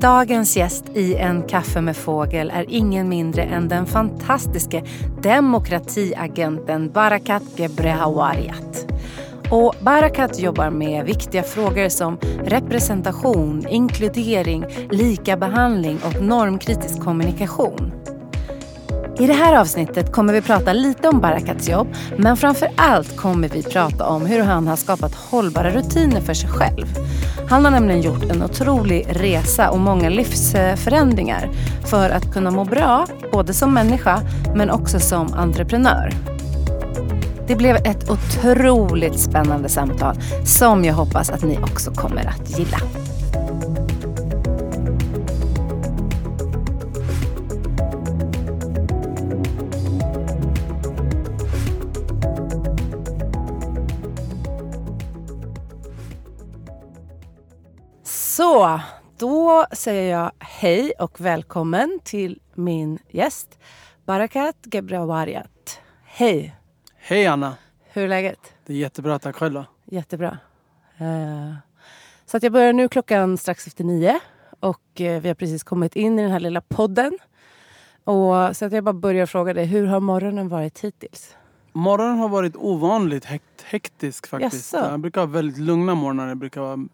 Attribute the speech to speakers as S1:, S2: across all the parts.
S1: Dagens gäst i En kaffe med fågel är ingen mindre än den fantastiske demokratiagenten Barakat Gebrehawariat. Och Barakat jobbar med viktiga frågor som representation, inkludering, likabehandling och normkritisk kommunikation. I det här avsnittet kommer vi prata lite om Barakats jobb men framför allt kommer vi prata om hur han har skapat hållbara rutiner för sig själv. Han har nämligen gjort en otrolig resa och många livsförändringar för att kunna må bra, både som människa men också som entreprenör. Det blev ett otroligt spännande samtal som jag hoppas att ni också kommer att gilla. Så, då säger jag hej och välkommen till min gäst Barakat Gebrawariat. Hej!
S2: Hej Anna!
S1: Hur är läget?
S2: Det är jättebra, tack själv då.
S1: Jättebra. Uh, så att jag börjar nu klockan strax efter nio och uh, vi har precis kommit in i den här lilla podden. Och, så att jag bara börjar fråga dig, hur har morgonen varit hittills?
S2: Morgonen har varit ovanligt hekt hektisk faktiskt.
S1: Jaså?
S2: Jag brukar ha väldigt lugna morgnar. Jag brukar vara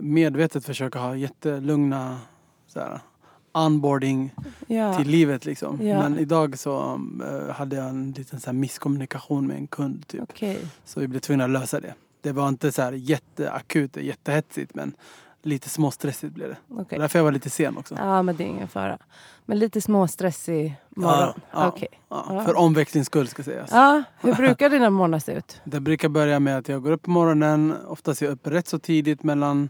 S2: medvetet försöka ha jättelugna så här, onboarding
S1: Ja.
S2: till livet liksom.
S1: Ja.
S2: Men idag så eh, hade jag en liten så här, misskommunikation med en kund typ.
S1: Okej.
S2: Så vi blev tvungna att lösa det. Det var inte så här jätteakut, jättehetsigt men lite småstressigt blev det.
S1: okej.
S2: Därför jag var lite sen också.
S1: Ja, men det är ingen fara. Men lite småstressig morgon.
S2: ja,
S1: Okej.
S2: ja,
S1: Ja.
S2: För omväxlings skull ska sägas.
S1: Ja, hur brukar dina morgnar se ut?
S2: Det brukar börja med att jag går upp på morgonen. Oftast är jag uppe rätt så tidigt mellan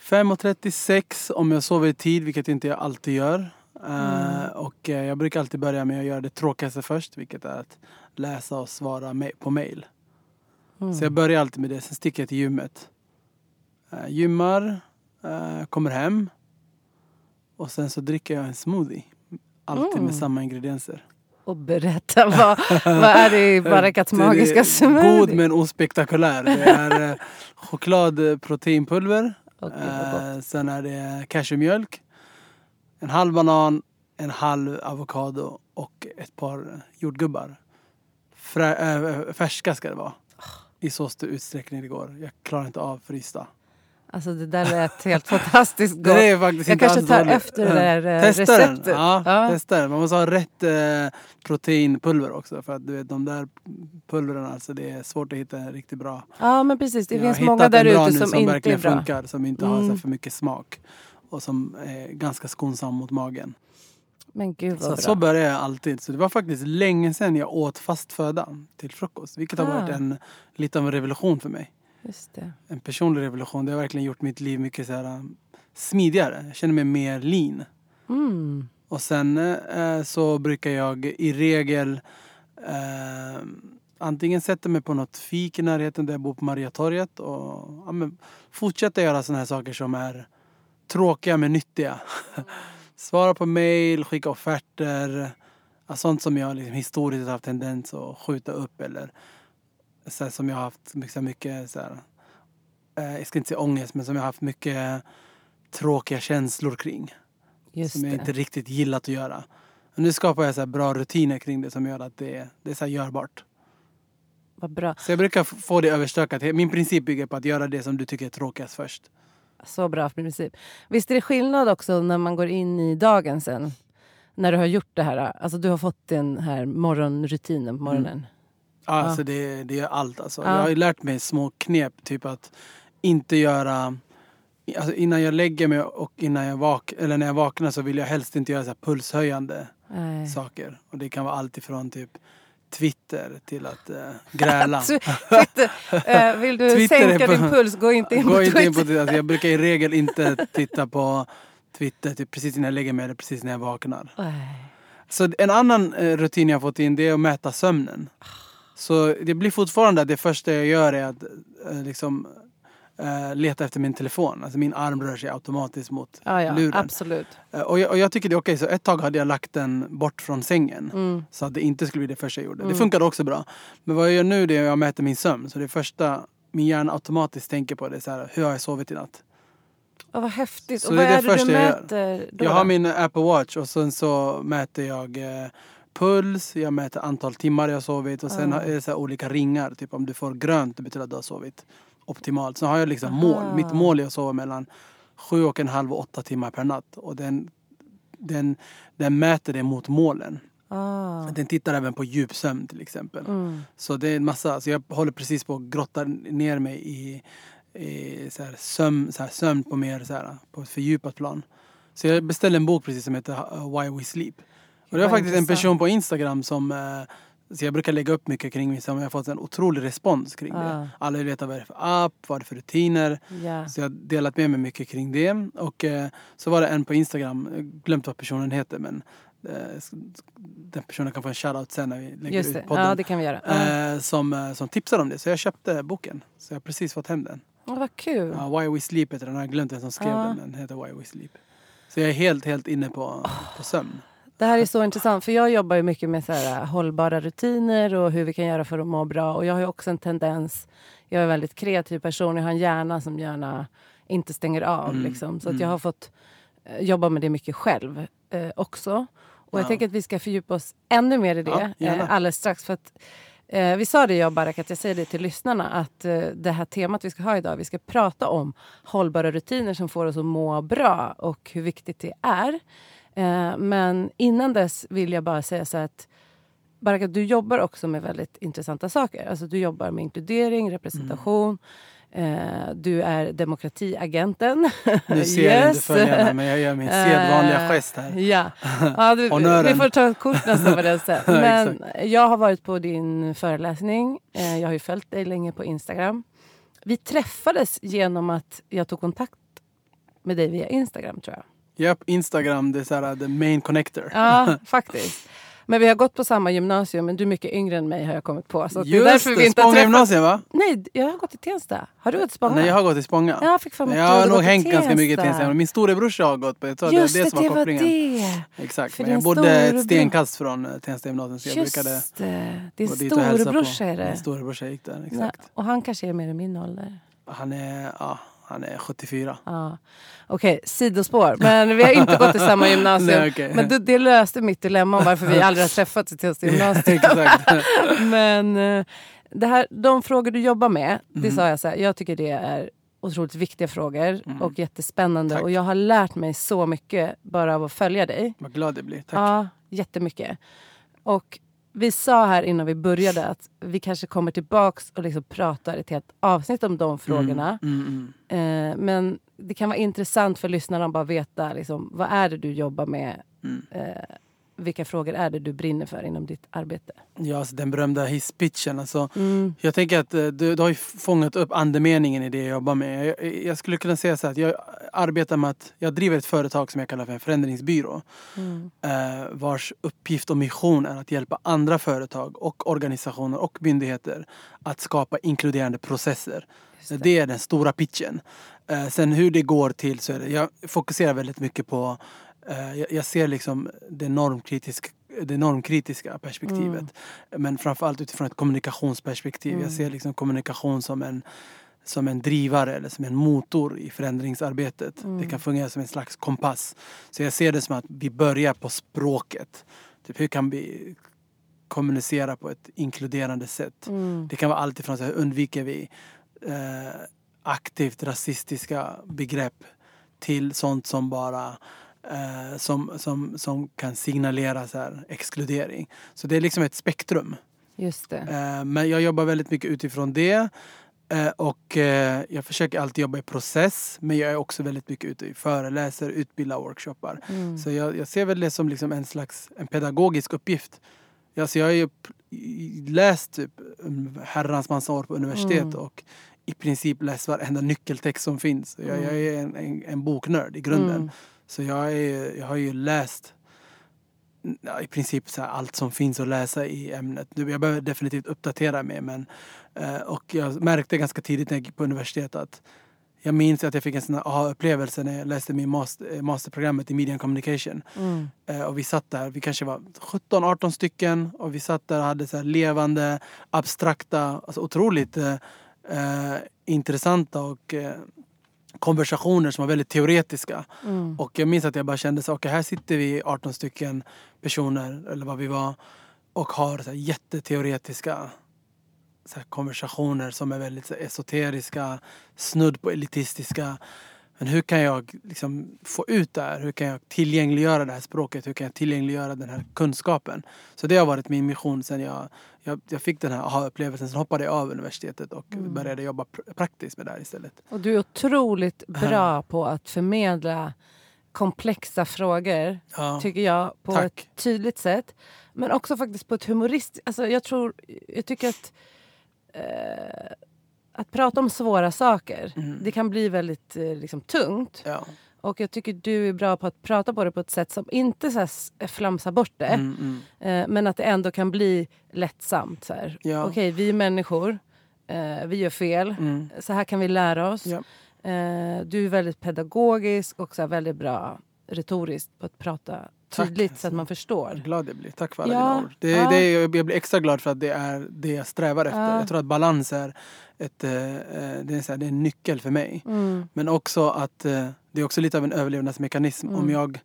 S2: 5.36 om jag sover i tid, vilket inte jag alltid gör. Eh, och eh, jag brukar alltid börja med att göra det tråkigaste först, vilket är att läsa och svara på mail.
S1: Mm.
S2: Så jag börjar alltid med det, sen sticker jag till gymmet. Uh, gymmar, eh, kommer hem och sen så dricker jag en smoothie. Alltid
S1: Mm.
S2: med samma ingredienser.
S1: Och berätta, vad, vad är det i Barakats magiska smoothie?
S2: God men ospektakulär. Det är eh, choklad eh, proteinpulver.
S1: Okej, vad gott.
S2: Eh, sen är det cashewmjölk. En halv banan, en halv avokado och ett par jordgubbar. Frä, äh, färska ska det vara. I så stor utsträckning det går. Jag klarar inte av frysta.
S1: Alltså det där lät helt fantastiskt gott.
S2: Det är faktiskt
S1: Jag kanske tar
S2: dåligt.
S1: efter det där eh,
S2: Testa
S1: receptet.
S2: den. Ja,
S1: Ja.
S2: testa den. Man måste ha rätt eh, proteinpulver också. För att du vet de där pulverna, alltså det är svårt att hitta en riktigt bra.
S1: Ja men precis, det
S2: Jag
S1: finns
S2: har
S1: många där
S2: bra
S1: ute som,
S2: som
S1: inte är bra.
S2: funkar. Som inte har så
S1: Mm.
S2: för mycket smak. Och som är ganska skonsam mot magen.
S1: Men gud
S2: Så,
S1: vad
S2: så
S1: bra.
S2: börjar jag alltid. Så det var faktiskt länge sedan jag åt fast föda till frukost. Vilket har
S1: Ah.
S2: varit en, lite av en revolution för mig. En personlig revolution. Det har verkligen gjort mitt liv mycket så här, um, smidigare. Jag känner mig mer lean.
S1: Mm.
S2: Och sen eh, så brukar jag i regel eh, antingen sätta mig på något fik i närheten där jag bor på Mariatorget och ja, men, fortsätta göra sådana här saker som är tråkiga men nyttiga. Svara på mail, skicka offerter. Sånt som jag liksom historiskt har haft tendens att skjuta upp eller så här, som jag har haft mycket, mycket så här, eh, jag ska inte säga ångest, men som jag har haft mycket tråkiga känslor kring
S1: Just
S2: som jag
S1: det.
S2: inte riktigt gillat att göra. Och nu skapar jag så bra rutiner kring det som gör att det, det är så görbart.
S1: Vad bra.
S2: Så jag brukar få det överstökat. Min princip bygger på att göra det som du tycker är tråkigast först.
S1: Så bra princip. Visst är det skillnad också när man går in i dagen sen? När du har gjort det här, alltså du har fått den här morgonrutinen på morgonen.
S2: Ja, Alltså det, det är allt alltså.
S1: Ja.
S2: Jag har ju lärt mig små knep. Typ att inte göra... Alltså innan jag lägger mig och innan jag vak eller när jag vaknar så vill jag helst inte göra så pulshöjande
S1: Nej.
S2: saker. Och det kan vara allt ifrån typ Twitter till att uh, gräla.
S1: Twitter, uh, vill du Twitter sänka på, din puls, gå inte in
S2: gå
S1: på
S2: inte
S1: Twitter.
S2: In på Twitter. Alltså, jag brukar i regel inte titta på Twitter typ precis när jag lägger mig eller precis när jag vaknar. Så en annan uh, rutin jag fått in det är att mäta sömnen. Så det blir fortfarande att det första jag gör är att liksom uh, leta efter min telefon. Alltså min arm rör sig automatiskt mot
S1: ja, ja,
S2: luren.
S1: Absolut.
S2: Uh, och, jag, och jag tycker det är okej. Okay. Så ett tag hade jag lagt den bort från sängen. Mm. Så att det inte skulle bli det första jag gjorde. Mm. Det funkade också bra. Men vad jag gör nu det är att jag mäter min sömn. Så det första min hjärna automatiskt tänker på det är så här, hur har jag sovit i natt?
S1: Oh, vad häftigt. Så och vad är det, det du mäter? Jag,
S2: jag har min Apple Watch och sen så mäter jag eh, puls, jag mäter antal timmar jag sovit och sen är det så olika ringar. Typ om du får grönt det betyder att du har sovit optimalt. Så har jag liksom Aha. mål. Mitt mål är att sova mellan sju och en halv och åtta timmar per natt. Och den, den, den mäter det mot målen. Ah. Den tittar även på djupsömn till exempel. Mm. Så det är en massa, så jag håller precis på att grotta ner mig i, i så här sömn, så här sömn på mer så här, på ett fördjupat plan. Så jag beställde en bok precis som heter Why We Sleep. Och det var faktiskt en person på Instagram som eh, så jag brukar lägga upp mycket kring mig som jag har fått en otrolig respons kring ah. det. Alla vill veta vad det är för app, vad det är för rutiner. Yeah. Så jag har delat med mig mycket kring det. Och eh, så var det en på Instagram, jag glömt vad personen heter men eh, den personen kan få en shoutout sen när vi lägger
S1: Just det.
S2: ut podden.
S1: Ja, det kan vi göra.
S2: Eh, som, eh, som tipsade om det. Så jag köpte boken. Så jag har precis fått hem den.
S1: Oh, vad kul.
S2: Ja, Why We Sleep heter den. Jag har glömt vem som skrev ah. den. Den heter Why We Sleep. Så jag är helt, helt inne på, på sömn.
S1: Det här är så intressant för jag jobbar ju mycket med så här, äh, hållbara rutiner och hur vi kan göra för att må bra. Och jag har också en tendens, jag är en väldigt kreativ person, jag har en hjärna som gärna inte stänger av. Mm. Liksom. Så att jag mm. har fått eh, jobba med det mycket själv eh, också. Och ja. jag tänker att vi ska fördjupa oss ännu mer i det ja, eh, alldeles strax. För att, eh, vi sa det jag och Barack, jag säger det till lyssnarna, att det här temat vi ska ha idag, vi ska prata om hållbara rutiner som får oss att må bra och hur viktigt det är. Eh, men innan dess vill jag bara säga så att Baraka, du jobbar också med väldigt intressanta saker. Alltså du jobbar med inkludering, representation. Mm. Eh, du är demokratiagenten.
S2: Nu ser yes. jag inte följarna men jag gör min sedvanliga uh, gest här.
S1: Ja. ja du, vi får ta ett kort nästan på det sätt. Men jag har varit på din föreläsning. Eh, jag har ju följt dig länge på Instagram. Vi träffades genom att jag tog kontakt med dig via Instagram tror jag.
S2: Japp, Instagram, det är såhär the main connector.
S1: Ja, faktiskt. Men vi har gått på samma gymnasium, men du är mycket yngre än mig har jag kommit på.
S2: Så Just det, är därför det, vi inte Spånga gymnasium va?
S1: Nej, jag har gått i Tensta. Har du gått i Spånga?
S2: Nej, jag har gått i Spånga.
S1: Jag, fick för
S2: mig jag har nog hängt ganska mycket i Tensta. Min storebrorsa har gått på det.
S1: Jag Just det, det, som var kopplingen. det.
S2: Exakt, För men jag bodde ett stenkast från eh, Tensta gymnasium. Så jag
S1: Just
S2: brukade
S1: det. Din storebrorsa är det.
S2: Min storebrorsa gick där, exakt.
S1: Ja, och han kanske är mer i min ålder.
S2: Han är, ja. Han är 74.
S1: Ah. Okej, okay, sidospår. Men vi har inte gått i samma gymnasium. Nej, okay. Men det, det, löste mitt dilemma om varför vi aldrig har träffats i Tensta gymnasium. Men eh, det här, de frågor du jobbar med, det mm. sa jag så här, jag tycker det är otroligt viktiga frågor mm. och jättespännande. Tack. Och jag har lärt mig så mycket bara av att följa dig.
S2: Vad glad jag blir. Tack.
S1: Ja, jättemycket. Och vi sa här innan vi började att vi kanske kommer tillbaks och liksom pratar ett helt avsnitt om de frågorna. Mm, mm, mm. Eh, men det kan vara intressant för lyssnarna att bara veta liksom, vad är det du jobbar med. Mm. Eh, vilka frågor är det du brinner för inom ditt arbete?
S2: Ja, alltså den berömda hisspitchen. Alltså, mm. Jag tänker att eh, du, du har fångat upp andemeningen i det jag jobbar med. Jag, jag, skulle kunna säga så att jag arbetar med att jag driver ett företag som jag kallar för en förändringsbyrå. Mm. Eh, vars uppgift och mission är att hjälpa andra företag och organisationer och myndigheter att skapa inkluderande processer. Det. det. är den stora pitchen. Eh, sen hur det går till så är det, jag fokuserar väldigt mycket på Eh, jag ser liksom det, normkritisk, det normkritiska perspektivet. Mm. Men framförallt utifrån ett kommunikationsperspektiv. Mm. Jag ser liksom kommunikation som en, som en drivare eller som en motor i förändringsarbetet. Mm. Det kan fungera som en slags kompass. Så jag ser det som att vi börjar på språket. Typ hur kan vi kommunicera på ett inkluderande sätt? Mm. Det kan vara allt ifrån så här, undviker vi eh, aktivt rasistiska begrepp till sånt som bara eh, som, som, som kan signalera så här, exkludering. Så det är liksom ett spektrum.
S1: Just det.
S2: Eh, men jag jobbar väldigt mycket utifrån det. Eh, och eh, jag försöker alltid jobba i process men jag är också väldigt mycket ute i föreläser, utbildar, workshoppar. Mm. Så jag, jag, ser väl det som liksom en slags en pedagogisk uppgift. Alltså jag har ju läst typ en herrans massa år på universitet
S1: Mm.
S2: och i princip läst varenda nyckeltext som finns. Jag, jag är en, en, en boknörd i grunden.
S1: Mm.
S2: Så jag, är, jag har ju läst i princip så allt som finns att läsa i ämnet. Jag behöver definitivt uppdatera mig. Men, eh, och jag märkte ganska tidigt när jag gick på universitetet att jag minns att jag fick en sån aha-upplevelse när jag läste min master, eh, masterprogrammet i Media and Communication.
S1: Mm.
S2: Eh, och vi satt där, vi kanske var 17-18 stycken och vi satt där och hade så levande, abstrakta, alltså otroligt eh, intressanta och eh, konversationer som var väldigt teoretiska.
S1: Mm.
S2: Och jag minns att jag bara kände så okej här sitter vi 18 stycken personer eller vad vi var och har så här jätteteoretiska så här konversationer som är väldigt så här esoteriska, snudd på elitistiska. Men hur kan jag liksom få ut det här? Hur kan jag tillgängliggöra det här språket? Hur kan jag tillgängliggöra den här kunskapen? Så det har varit min mission sen jag, jag, jag fick den här aha-upplevelsen. Sen hoppade jag av universitetet och
S1: Mm.
S2: började jobba pr- praktiskt med det här istället.
S1: Och du är otroligt bra på att förmedla komplexa frågor,
S2: Ja.
S1: tycker jag, på
S2: Tack.
S1: ett tydligt sätt. Men också faktiskt på ett humoristiskt... Alltså jag, tror, jag tycker att... Eh, att prata om svåra saker,
S2: Mm.
S1: det kan bli väldigt eh, liksom, tungt.
S2: Ja.
S1: Och jag tycker du är bra på att prata på det på ett sätt som inte så här, s- flamsar bort det.
S2: Mm, mm.
S1: Eh, men att det ändå kan bli lättsamt. Så här.
S2: Ja.
S1: Okej, vi är människor. Eh, vi gör fel.
S2: Mm.
S1: Så här kan vi lära oss.
S2: Ja.
S1: Eh, du är väldigt pedagogisk och så väldigt bra retoriskt på att prata
S2: Tack,
S1: tydligt så
S2: alltså.
S1: att man förstår.
S2: Vad glad jag blir. Tack för alla
S1: Ja,
S2: dina ord. Det,
S1: ja.
S2: det, jag blir extra glad för att det är det jag strävar efter.
S1: Ja.
S2: Jag tror att balans är, ett, eh, eh, det är, så här, det är en nyckel för mig.
S1: Mm.
S2: Men också att eh, det är också lite av en överlevnadsmekanism.
S1: Mm.
S2: Om, jag,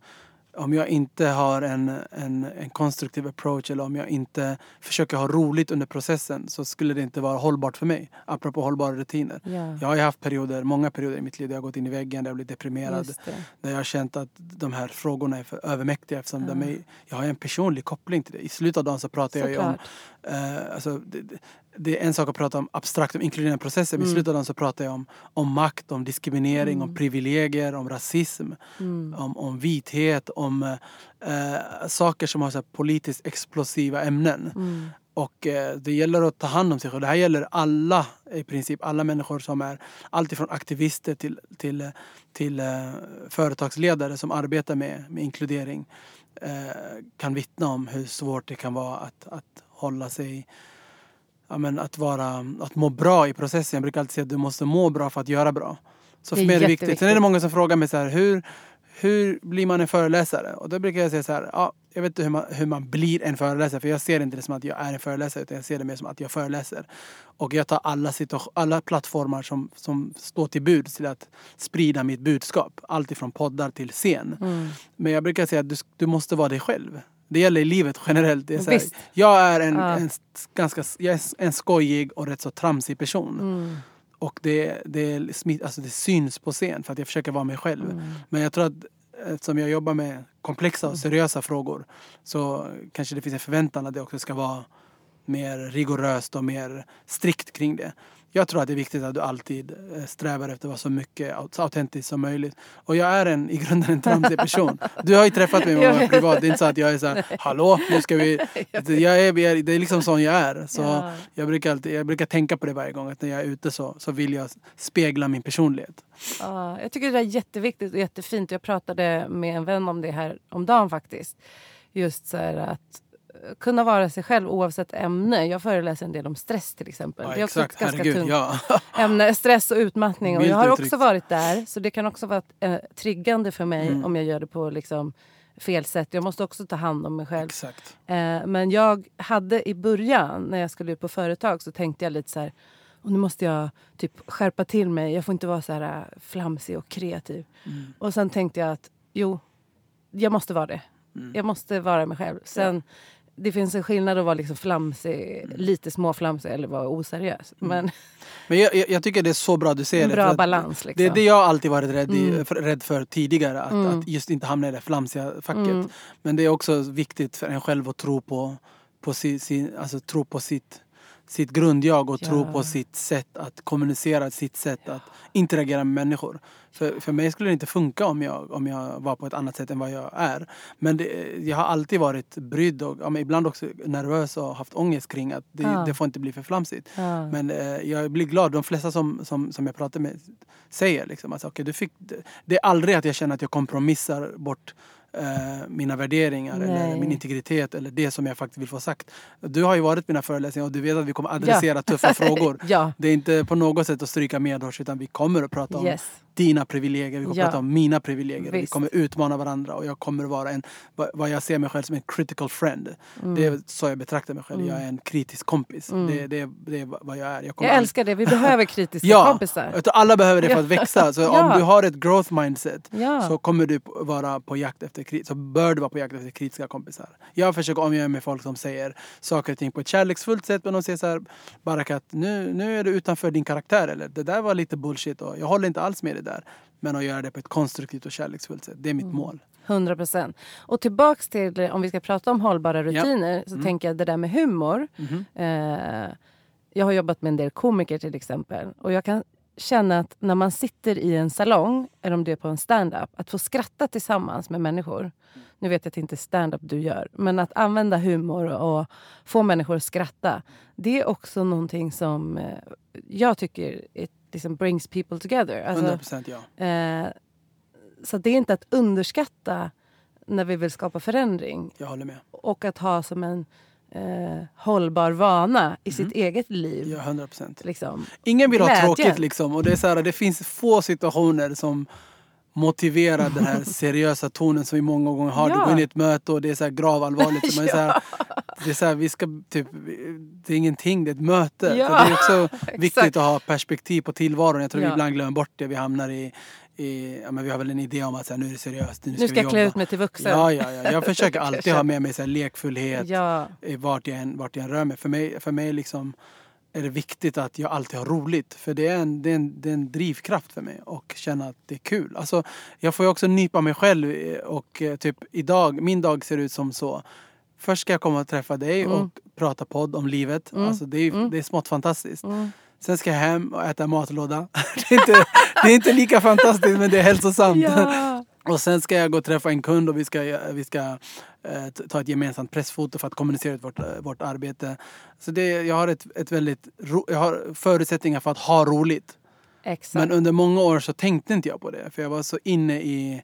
S2: om jag inte har en, en, en konstruktiv approach eller om jag inte försöker ha roligt under processen så skulle det inte vara hållbart för mig. Apropå hållbara rutiner.
S1: Ja,
S2: Jag har ju haft perioder, många perioder i mitt liv där jag gått in i väggen, där jag blivit deprimerad. Där jag har känt att de här frågorna är för övermäktiga eftersom de
S1: Ja.
S2: är, jag har en personlig koppling till det. I slutet av dagen så pratar jag ju om... Eh, alltså, det, det- är en sak att prata om abstrakt, om inkluderande processer. Men i
S1: Mm.
S2: dagen så pratar jag om, om makt, om diskriminering,
S1: Mm.
S2: om privilegier, om rasism,
S1: Mm.
S2: om, om vithet, om eh, saker som har så här, politiskt explosiva ämnen.
S1: Mm.
S2: Och eh, det gäller att ta hand om sig själv. Det här gäller alla, i princip alla människor som är alltifrån aktivister till, till, till eh, företagsledare som arbetar med, med inkludering. Eh, kan vittna om hur svårt det kan vara att, att hålla sig Ja, men att, vara, att må bra i processen. Jag brukar alltid säga att du måste må bra för att göra bra. Så för mig är det viktigt. Sen är det många som frågar mig så här, hur, hur blir man en föreläsare? Och då brukar jag säga så här, ja, jag vet inte hur man, hur man blir en föreläsare. För jag ser inte det som att jag är en föreläsare utan jag ser det mer som att jag föreläser. Och jag tar alla, alla plattformar som, som står till bud till att sprida mitt budskap. Allt ifrån poddar till scen.
S1: Mm.
S2: Men jag brukar säga att du, du måste vara dig själv. Det gäller i livet generellt. Det är så här, jag är en,
S1: Ja.
S2: en, ganska, jag är en skojig och rätt så tramsig person.
S1: Mm.
S2: Och det, det, smitt, alltså det syns på scen för att jag försöker vara mig själv.
S1: Mm.
S2: Men jag tror att eftersom jag jobbar med komplexa och seriösa frågor så kanske det finns en förväntan att det också ska vara mer rigoröst och mer strikt kring det. Jag tror att det är viktigt att du alltid eh, strävar efter att vara så mycket så autentisk som möjligt. Och jag är en, i grunden en tramsig person. Du har ju träffat mig många privat. Det är inte så att jag är så här, hallå, nu ska vi... Jag är, det är liksom sån jag är. Så
S1: Ja.
S2: jag, brukar alltid, jag brukar tänka på det varje gång. Att när jag är ute så, så vill jag spegla min personlighet.
S1: Ja, jag tycker det är jätteviktigt och jättefint. Jag pratade med en vän om det här om dagen faktiskt. Just så här att kunna vara sig själv oavsett ämne. Jag föreläser en del om stress till exempel.
S2: Ja,
S1: det är också
S2: exakt,
S1: ett ganska
S2: herregud.
S1: tungt
S2: Ja.
S1: ämne. Stress och utmattning. Och jag har också varit där. Så det kan också vara eh, triggande för mig
S2: Mm.
S1: om jag gör det på liksom, fel sätt. Jag måste också ta hand om mig själv.
S2: Exakt.
S1: Eh, men jag hade i början när jag skulle ut på företag så tänkte jag lite så här. Och nu måste jag typ skärpa till mig. Jag får inte vara så här eh, flamsig och kreativ.
S2: Mm.
S1: Och sen tänkte jag att jo, jag måste vara det.
S2: Mm.
S1: Jag måste vara mig själv. Sen, Det finns en skillnad att vara liksom flamsig, lite småflamsig eller vara oseriös.
S2: Mm.
S1: Men
S2: Men jag, jag, jag tycker det är så bra du ser det.
S1: bra balans. Liksom.
S2: Det är det jag alltid varit rädd,
S1: Mm.
S2: för, rädd för tidigare. Att,
S1: Mm.
S2: att just inte hamna i det flamsiga facket.
S1: Mm.
S2: Men det är också viktigt för en själv att tro på, på, si, sin, alltså, tro på sitt, sitt grundjag och
S1: Ja.
S2: tro på sitt sätt att kommunicera, sitt sätt att interagera med människor. För, för mig skulle det inte funka om jag, om jag var på ett annat sätt än vad jag är. Men det, jag har alltid varit brydd och ja, ibland också nervös och haft ångest kring att det,
S1: Ja.
S2: det får inte bli för flamsigt.
S1: Ja.
S2: Men eh, jag blir glad. De flesta som, som, som jag pratar med säger liksom att okay, du fick, det, det är aldrig att jag känner att jag kompromissar bort eh, mina värderingar eller
S1: Nej.
S2: min integritet eller det som jag faktiskt vill få sagt. Du har ju varit mina föreläsningar och du vet att vi kommer adressera tuffa frågor.
S1: ja.
S2: Det är inte på något sätt att stryka medhårs utan vi kommer att prata om
S1: Yes.
S2: Dina privilegier, vi kommer
S1: Ja.
S2: prata om mina privilegier. och Vi
S1: Visst.
S2: kommer utmana varandra och jag kommer vara en, vad jag ser mig själv som en critical friend.
S1: Mm.
S2: Det är så jag betraktar mig själv. Jag är en kritisk kompis.
S1: Mm.
S2: Det, det, det är vad jag är. Jag,
S1: Jag älskar det. Vi behöver kritiska
S2: Ja,
S1: kompisar.
S2: Alla behöver det för att växa. Så
S1: Ja.
S2: om du har ett growth mindset
S1: Ja.
S2: så kommer du vara på jakt efter så bör du vara på jakt efter kritiska kompisar. Jag försöker omge mig med folk som säger saker och ting på ett kärleksfullt sätt men de säger så här Barakat, nu, nu är du utanför din karaktär eller det där var lite bullshit och jag håller inte alls med det där. Men att göra det på ett konstruktivt och kärleksfullt sätt. Det är mitt
S1: Mm.
S2: mål.
S1: 100 procent. Och tillbaks till, om vi ska prata om hållbara rutiner, så tänker jag det där med humor.
S2: Mhm.
S1: Eh, jag har jobbat med en del komiker till exempel. Och jag kan känna att när man sitter i en salong, eller om det är på en stand-up, att få skratta tillsammans med människor. Nu vet jag att det inte är stand-up du gör, men att använda humor och få människor att skratta. Det är också någonting som eh, jag tycker it liksom brings people together. Alltså,
S2: 100% ja.
S1: Eh, så det är inte att underskatta när vi vill skapa förändring.
S2: Jag håller med.
S1: Och att ha som en eh, hållbar vana i sitt eget liv.
S2: Ja, 100%.
S1: Liksom.
S2: Ingen vill ha
S1: Glädjen.
S2: tråkigt liksom. Och det, är så här, det finns få situationer som motiverar den här seriösa tonen som vi många gånger har. Du
S1: Ja.
S2: går in i ett möte och det är så här gravallvarligt. Så man är så här, det är så här, vi ska typ, det är ingenting, det är ett möte.
S1: Ja,
S2: Så det är också viktigt att ha perspektiv på tillvaron. Jag tror vi
S1: Ja.
S2: ibland glömmer bort det. Vi hamnar i, i ja, men vi har väl en idé om att så här, nu är det seriöst. Nu ska,
S1: Nu ska
S2: vi
S1: jag klä ut mig till vuxen.
S2: Ja, ja, ja. Jag försöker alltid ha med mig så här, lekfullhet
S1: Ja.
S2: i vart jag än, vart jag än rör mig. För mig, för mig liksom är det viktigt att jag alltid har roligt. För det är en, det är en, det är en drivkraft för mig och känna att det är kul. Alltså, jag får ju också nypa mig själv eh, och eh, typ idag, min dag ser ut som så. Först ska jag komma och träffa dig
S1: Mm.
S2: och prata podd om livet.
S1: Mm.
S2: Alltså, det, är,
S1: Mm.
S2: det är smått fantastiskt.
S1: Mm.
S2: Sen ska jag hem och äta matlåda. det, är inte, det är inte lika fantastiskt men det är hälsosamt.
S1: Ja.
S2: Och sen ska jag gå och träffa en kund och vi ska, vi ska eh, ta ett gemensamt pressfoto för att kommunicera ut vårt, eh, vårt arbete. Så det, jag har ett, ett väldigt ro, jag har förutsättningar för att ha roligt.
S1: Exakt.
S2: Men under många år så tänkte inte jag på det. För jag var så inne i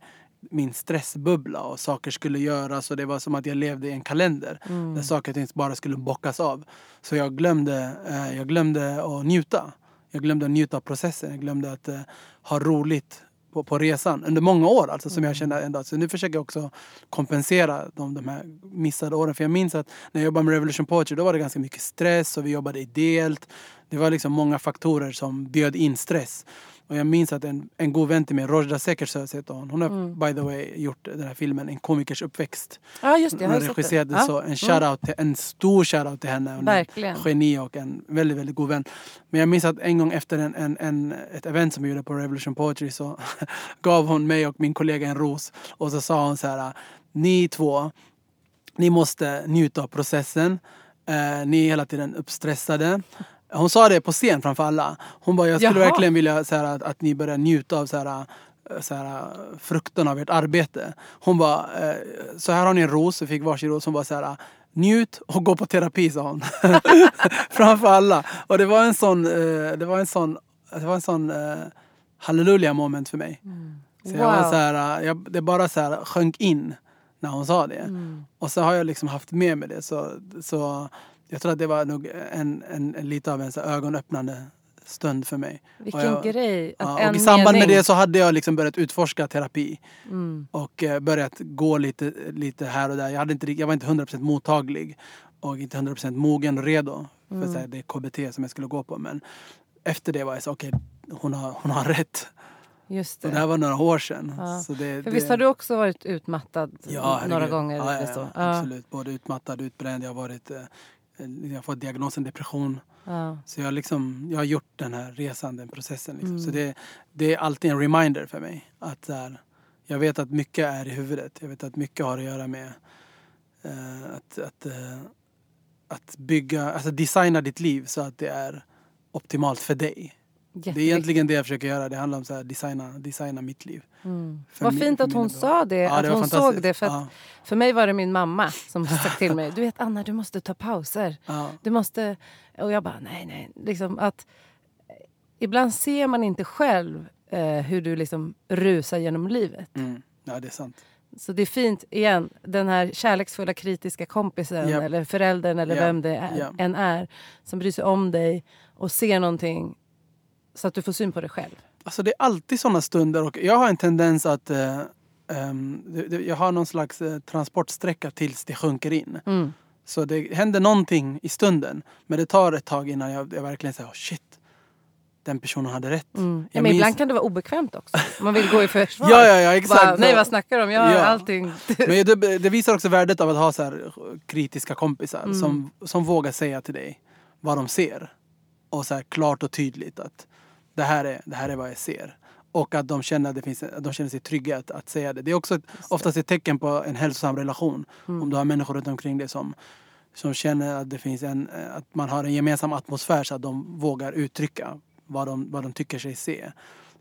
S2: min stressbubbla och saker skulle göras och det var som att jag levde i en kalender.
S1: Mm.
S2: Där saker och ting bara skulle bockas av. Så jag glömde, eh, jag glömde att njuta. Jag glömde att njuta av processen. Jag glömde att eh, ha roligt på, på resan under många år. Alltså, som jag kände ändå. Så nu försöker jag också kompensera de, de här missade åren. För jag minns att när jag jobbade med Revolution Poetry då var det ganska mycket stress och vi jobbade ideellt. Det var liksom många faktorer som bjöd in stress. Och jag minns att en, en god vän till mig, Rojda Sekers heter hon. Hon har
S1: Mm.
S2: by the way gjort den här filmen En komikers uppväxt.
S1: ja, just det. Jag
S2: Hon
S1: har
S2: regisserat
S1: det.
S2: så. En, shoutout till, en stor shoutout till henne. Hon är
S1: Verkligen.
S2: en geni och en väldigt, väldigt god vän. Men jag minns att en gång efter en, en, en, ett event som vi gjorde på Revolution Poetry så gav hon mig och min kollega en ros. Och så sa hon så här, ni två, ni måste njuta av processen. Eh, ni är hela tiden uppstressade. Hon sa det på scen framför alla. Hon bara, jag skulle
S1: Jaha.
S2: verkligen vilja så här, att, att ni börjar njuta av så här, eh, så här, frukten av ert arbete. Hon bara, eh, så här har ni en ros, vi fick varsin ros. Hon bara så här, njut och gå på terapi sa hon. framför alla. Och det var en sån, eh, det var en sån, det var en sån eh, halleluja moment för mig. Så jag var
S1: Wow.
S2: så här, jag, det bara så här sjönk in när hon sa det.
S1: Mm.
S2: Och så har jag liksom haft med mig det. Så, så jag tror att det var nog en, en, en lite av en så ögonöppnande stund för mig.
S1: Vilken
S2: Och jag-
S1: grej. Att
S2: Ja, och I samband
S1: mening...
S2: med det så hade jag liksom börjat utforska terapi.
S1: Mm.
S2: Och eh, börjat gå lite, lite här och där. Jag, hade inte, jag var inte 100% mottaglig. Och inte 100% mogen och redo för
S1: Mm.
S2: så här, det KBT som jag skulle gå på. Men efter det var jag så okej, hon, har, hon har rätt.
S1: Just
S2: Och
S1: det.
S2: det här var några år sedan.
S1: Ja.
S2: Så det,
S1: För
S2: det,
S1: visst har du också varit utmattad
S2: Ja,
S1: några gånger?
S2: Ja, ja, Ja. absolut. Både utmattad, utbränd. Jag har, varit, eh, jag har fått diagnosen depression.
S1: Ja.
S2: Så jag, liksom, jag har gjort den här resan, den processen. Liksom.
S1: Mm.
S2: Så det, det är alltid en reminder för mig. Att här, jag vet att mycket är i huvudet. Jag vet att mycket har att göra med eh, att, att, eh, att bygga, alltså designa ditt liv så att det är optimalt för dig. Det är egentligen det jag försöker göra. Det handlar om att designa, designa mitt liv.
S1: Mm. Vad fint att hon sa det,
S2: Ja,
S1: att
S2: det
S1: hon såg det. För, att,
S2: Ja.
S1: för mig var det min mamma som sagt till mig, du vet Anna du måste ta pauser.
S2: Ja.
S1: Du måste... Och jag bara, nej, nej. Liksom att, eh, ibland ser man inte själv eh, hur du liksom rusar genom livet.
S2: Mm. ja, det är sant.
S1: Så det är fint, igen, den här kärleksfulla kritiska kompisen
S2: Japp.
S1: eller föräldern eller
S2: Ja.
S1: vem det är,
S2: Ja.
S1: än är som bryr sig om dig och ser någonting så att du får syn på dig själv.
S2: Alltså det är alltid sådana stunder och jag har en tendens att eh, det, det, jag har någon slags eh, transportsträcka tills det sjunker in.
S1: Mm.
S2: Så det händer någonting i stunden. Men det tar ett tag innan jag, jag verkligen säger oh, shit. Den personen hade rätt.
S1: Mm. Ja, men
S2: minns-
S1: ibland kan det vara obekvämt också. Man vill gå i försvar.
S2: Ja, ja, ja, exakt.
S1: Bara, nej, vad snackar du om? Jag har
S2: Ja.
S1: allting.
S2: Men det, det visar också värdet av att ha så här kritiska kompisar
S1: Mm.
S2: som, som vågar säga till dig vad de ser. Och så här klart och tydligt att det här är, det här är vad jag ser. Och att de känner, att det finns, att de känner sig trygga att, att säga det. Det är också ett, oftast ett tecken på en hälsosam relation.
S1: Mm.
S2: Om du har människor runt omkring dig som, som känner att, det finns en, att man har en gemensam atmosfär så att de vågar uttrycka vad de, vad de tycker sig se.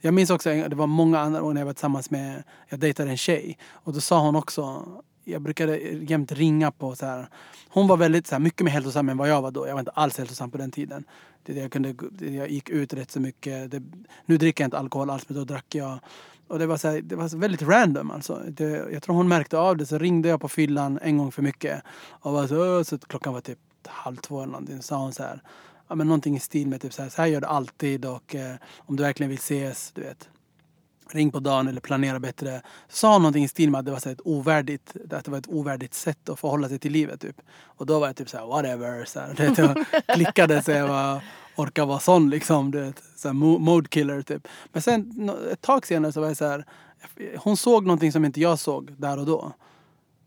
S2: Jag minns också, det var många andra gånger när jag var tillsammans med, jag dejtade en tjej. Och då sa hon också, jag brukade jämt ringa på så här. Hon var väldigt så här, mycket mer hälsosam än vad jag var då. Jag var inte alls hälsosam på den tiden. Det, jag, kunde, jag gick ut rätt så mycket. Det, nu dricker jag inte alkohol alls men då drack jag. Och det var, så här, det var väldigt random alltså. Det, jag tror hon märkte av det så ringde jag på fyllan en gång för mycket. Och var så, så klockan var typ halv två eller någonting. Så sa hon så här. Ja, men någonting i stil med typ så här, så här gör du alltid och eh, om du verkligen vill ses, du vet ring på dagen eller planera bättre. Sa någonting i stil med att det var så ett ovärdigt, att det var ett ovärdigt sätt att förhålla sig till livet typ. Och då var jag typ såhär whatever. Så här, du vet, jag klickade så jag var, orkar vara sån liksom. Du vet, så här, mode killer typ. Men sen ett tag senare så var jag så här. Hon såg någonting som inte jag såg där och då.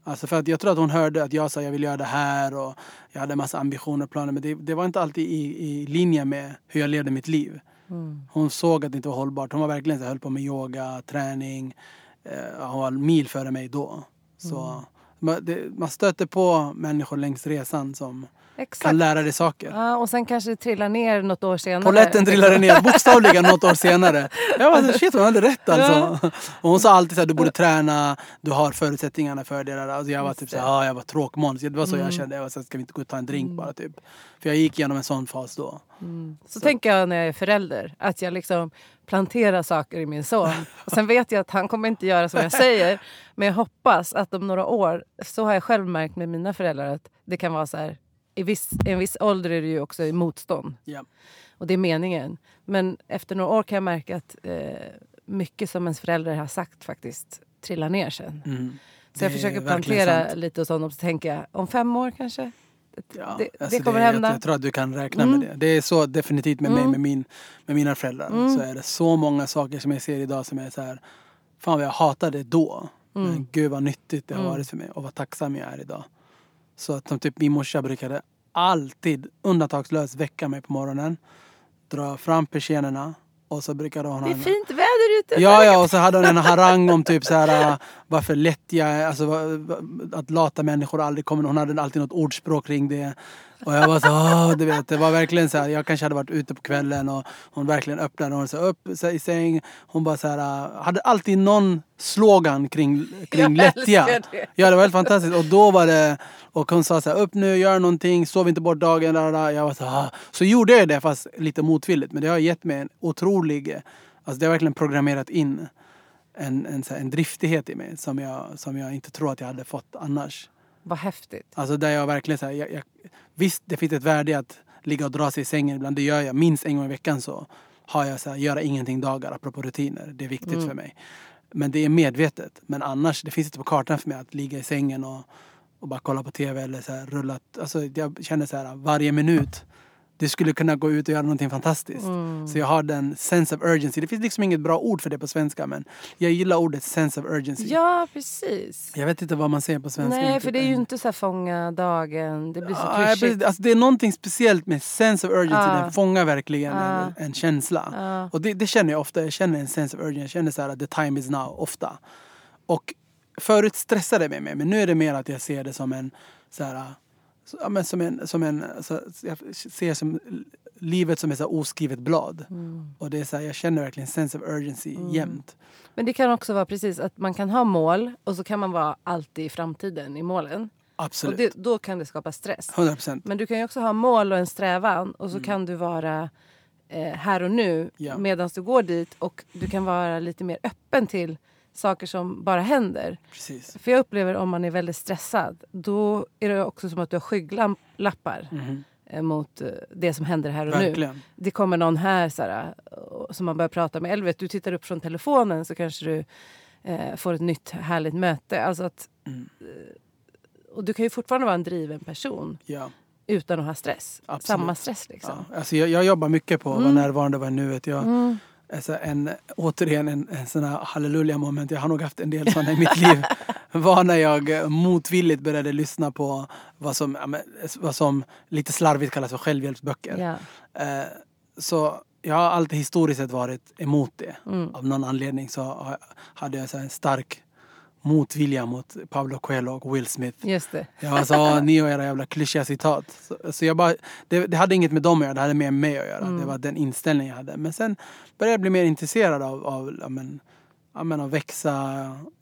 S2: Alltså för att jag tror att hon hörde att jag sa jag vill göra det här och jag hade en massa ambitioner och planer men det, det var inte alltid i, i linje med hur jag levde mitt liv.
S1: Mm.
S2: Hon såg att det inte var hållbart. Hon var verkligen så här, höll på med yoga, träning. Eh, hon var mil före mig då. Så man, det, man stöter på människor längs resan som
S1: Exakt.
S2: kan lära dig saker.
S1: Ja, och sen kanske det trillar ner något år senare.
S2: Polletten trillade ner bokstavligen något år senare. Jag så, shit hon hade rätt alltså. Och hon sa alltid så här, du borde träna, du har förutsättningarna för det. där. Alltså jag var typ så här, ja, jag var tråkmåns. Det var så
S1: Mm.
S2: jag kände. Jag var så här, ska vi inte gå och ta en drink bara typ. För jag gick igenom en sån fas då.
S1: Mm. Så, tänker jag när jag är förälder. Att jag liksom planterar saker i min son. Och sen vet jag att han kommer inte göra som jag säger. Men jag hoppas att om några år, så har jag själv märkt med mina föräldrar att det kan vara så här. I viss, en viss ålder är det ju också i motstånd.
S2: Ja.
S1: Och det är meningen. Men efter några år kan jag märka att eh, mycket som ens föräldrar har sagt faktiskt trillar ner sen.
S2: Mm.
S1: Så jag försöker plantera
S2: sant.
S1: lite hos honom. Så tänker jag, om fem år kanske?
S2: Ja,
S1: det,
S2: alltså
S1: det kommer
S2: jag-
S1: hända.
S2: Jag tror att du kan räkna
S1: Mm.
S2: med det. Det är så definitivt med mig,
S1: Mm.
S2: med, min, med mina föräldrar.
S1: Mm.
S2: Så är det så många saker som jag ser idag som är så här, fan vad jag hatade det då.
S1: Mm.
S2: Men gud vad nyttigt det har
S1: Mm.
S2: varit för mig och vad tacksam jag är idag. Så att som typ min morsa brukade alltid undantagslöst väcka mig på morgonen. Dra fram persiennerna och så brukade hon
S1: Det är
S2: en-
S1: fint väder ute.
S2: Ja, ja, och så hade hon en harang om typ så här, äh, varför lätt jag är, alltså att lata människor aldrig kommer. Hon hade alltid något ordspråk kring det. Och jag var så, åh, du vet, det var verkligen så här, jag kanske hade varit ute på kvällen och hon verkligen öppnade och så upp så i säng. Hon bara så här, äh, hade alltid någon slogan kring, kring
S1: Jag
S2: lättja.
S1: det.
S2: Ja, det var helt fantastiskt. Och då var det, och hon sa så här, upp nu, gör någonting, sov inte bort dagen. Där, där. Jag var så "Ah." så gjorde jag det fast lite motvilligt. Men det har gett mig en otrolig, alltså det har verkligen programmerat in en, en, så här, en driftighet i mig som jag, som jag inte tror att jag hade fått annars.
S1: Vad häftigt.
S2: Alltså där jag verkligen så här, jag, jag, visst det finns ett värde i att ligga och dra sig i sängen ibland, det gör jag. Minst en gång i veckan så har jag så här, göra ingenting dagar apropå rutiner. Det är viktigt
S1: Mm.
S2: för mig. Men det är medvetet. Men annars, det finns inte på kartan för mig att ligga i sängen och, och bara kolla på tv eller så här, rulla. Alltså jag känner så här varje minut. Det skulle kunna gå ut och göra någonting fantastiskt.
S1: Mm.
S2: Så jag har den sense of urgency. Det finns liksom inget bra ord för det på svenska men jag gillar ordet sense of urgency.
S1: Ja, precis.
S2: Jag vet inte vad man säger på svenska.
S1: Nej, för det är ju
S2: en-
S1: inte så här fånga dagen. Det blir så
S2: Ja, nej,
S1: klyschigt.
S2: alltså, det är någonting speciellt med sense of urgency.
S1: Ja.
S2: Den fångar verkligen
S1: Ja.
S2: en, en känsla.
S1: Ja.
S2: Och det, det känner jag ofta. Jag känner en sense of urgency. Jag känner så här att the time is now ofta. Och förut stressade det mig mer. Men nu är det mer att jag ser det som en så här, så, ja, men som en, som en så, jag ser som livet som ett oskrivet blad.
S1: Mm.
S2: Och det är så här, jag känner verkligen sense of urgency jämt.
S1: Men det kan också vara precis att man kan ha mål och så kan man vara alltid i framtiden i målen. Och
S2: Absolut.
S1: det, då kan det skapa stress.
S2: 100 procent.
S1: Men du kan ju också ha mål och en strävan och så kan du vara eh, här och nu
S2: Mm. Ja.
S1: medan du går dit och du kan vara lite mer öppen till saker som bara händer.
S2: Precis.
S1: För jag upplever om man är väldigt stressad då är det också som att du har skygglappar eh, mot eh, det som händer här och nu.
S2: Verkligen.
S1: Det kommer någon här här, och- som man börjar prata med. Eller vet, du tittar upp från telefonen så kanske du eh, får ett nytt härligt möte. Alltså att,
S2: Mm.
S1: eh, och du kan ju fortfarande vara en driven person
S2: Ja.
S1: utan att ha stress.
S2: Absolut.
S1: Samma stress liksom.
S2: Ja. Alltså jag, jag jobbar mycket på att vara närvarande och vara i nuet. Jag,
S1: Mm.
S2: Alltså en, återigen en, en sån här halleluja moment. Jag har nog haft en del sådana i mitt liv. var när jag eh, motvilligt började lyssna på vad som, vad som lite slarvigt kallas för självhjälpsböcker. Eh, så jag har alltid historiskt sett varit emot det.
S1: Mm.
S2: Av någon anledning så hade jag så en stark motvilja mot Pablo Coelho och Will Smith.
S1: Just det.
S2: Jag var så, "Ah, ni och era jävla klyschiga citat. Så, så jag bara, det, det hade inget med dem att göra, det hade med mig att göra.
S1: Mm.
S2: Det var den inställningen jag hade. Men sen började jag bli mer intresserad av, av ja, men, ja, men, att växa,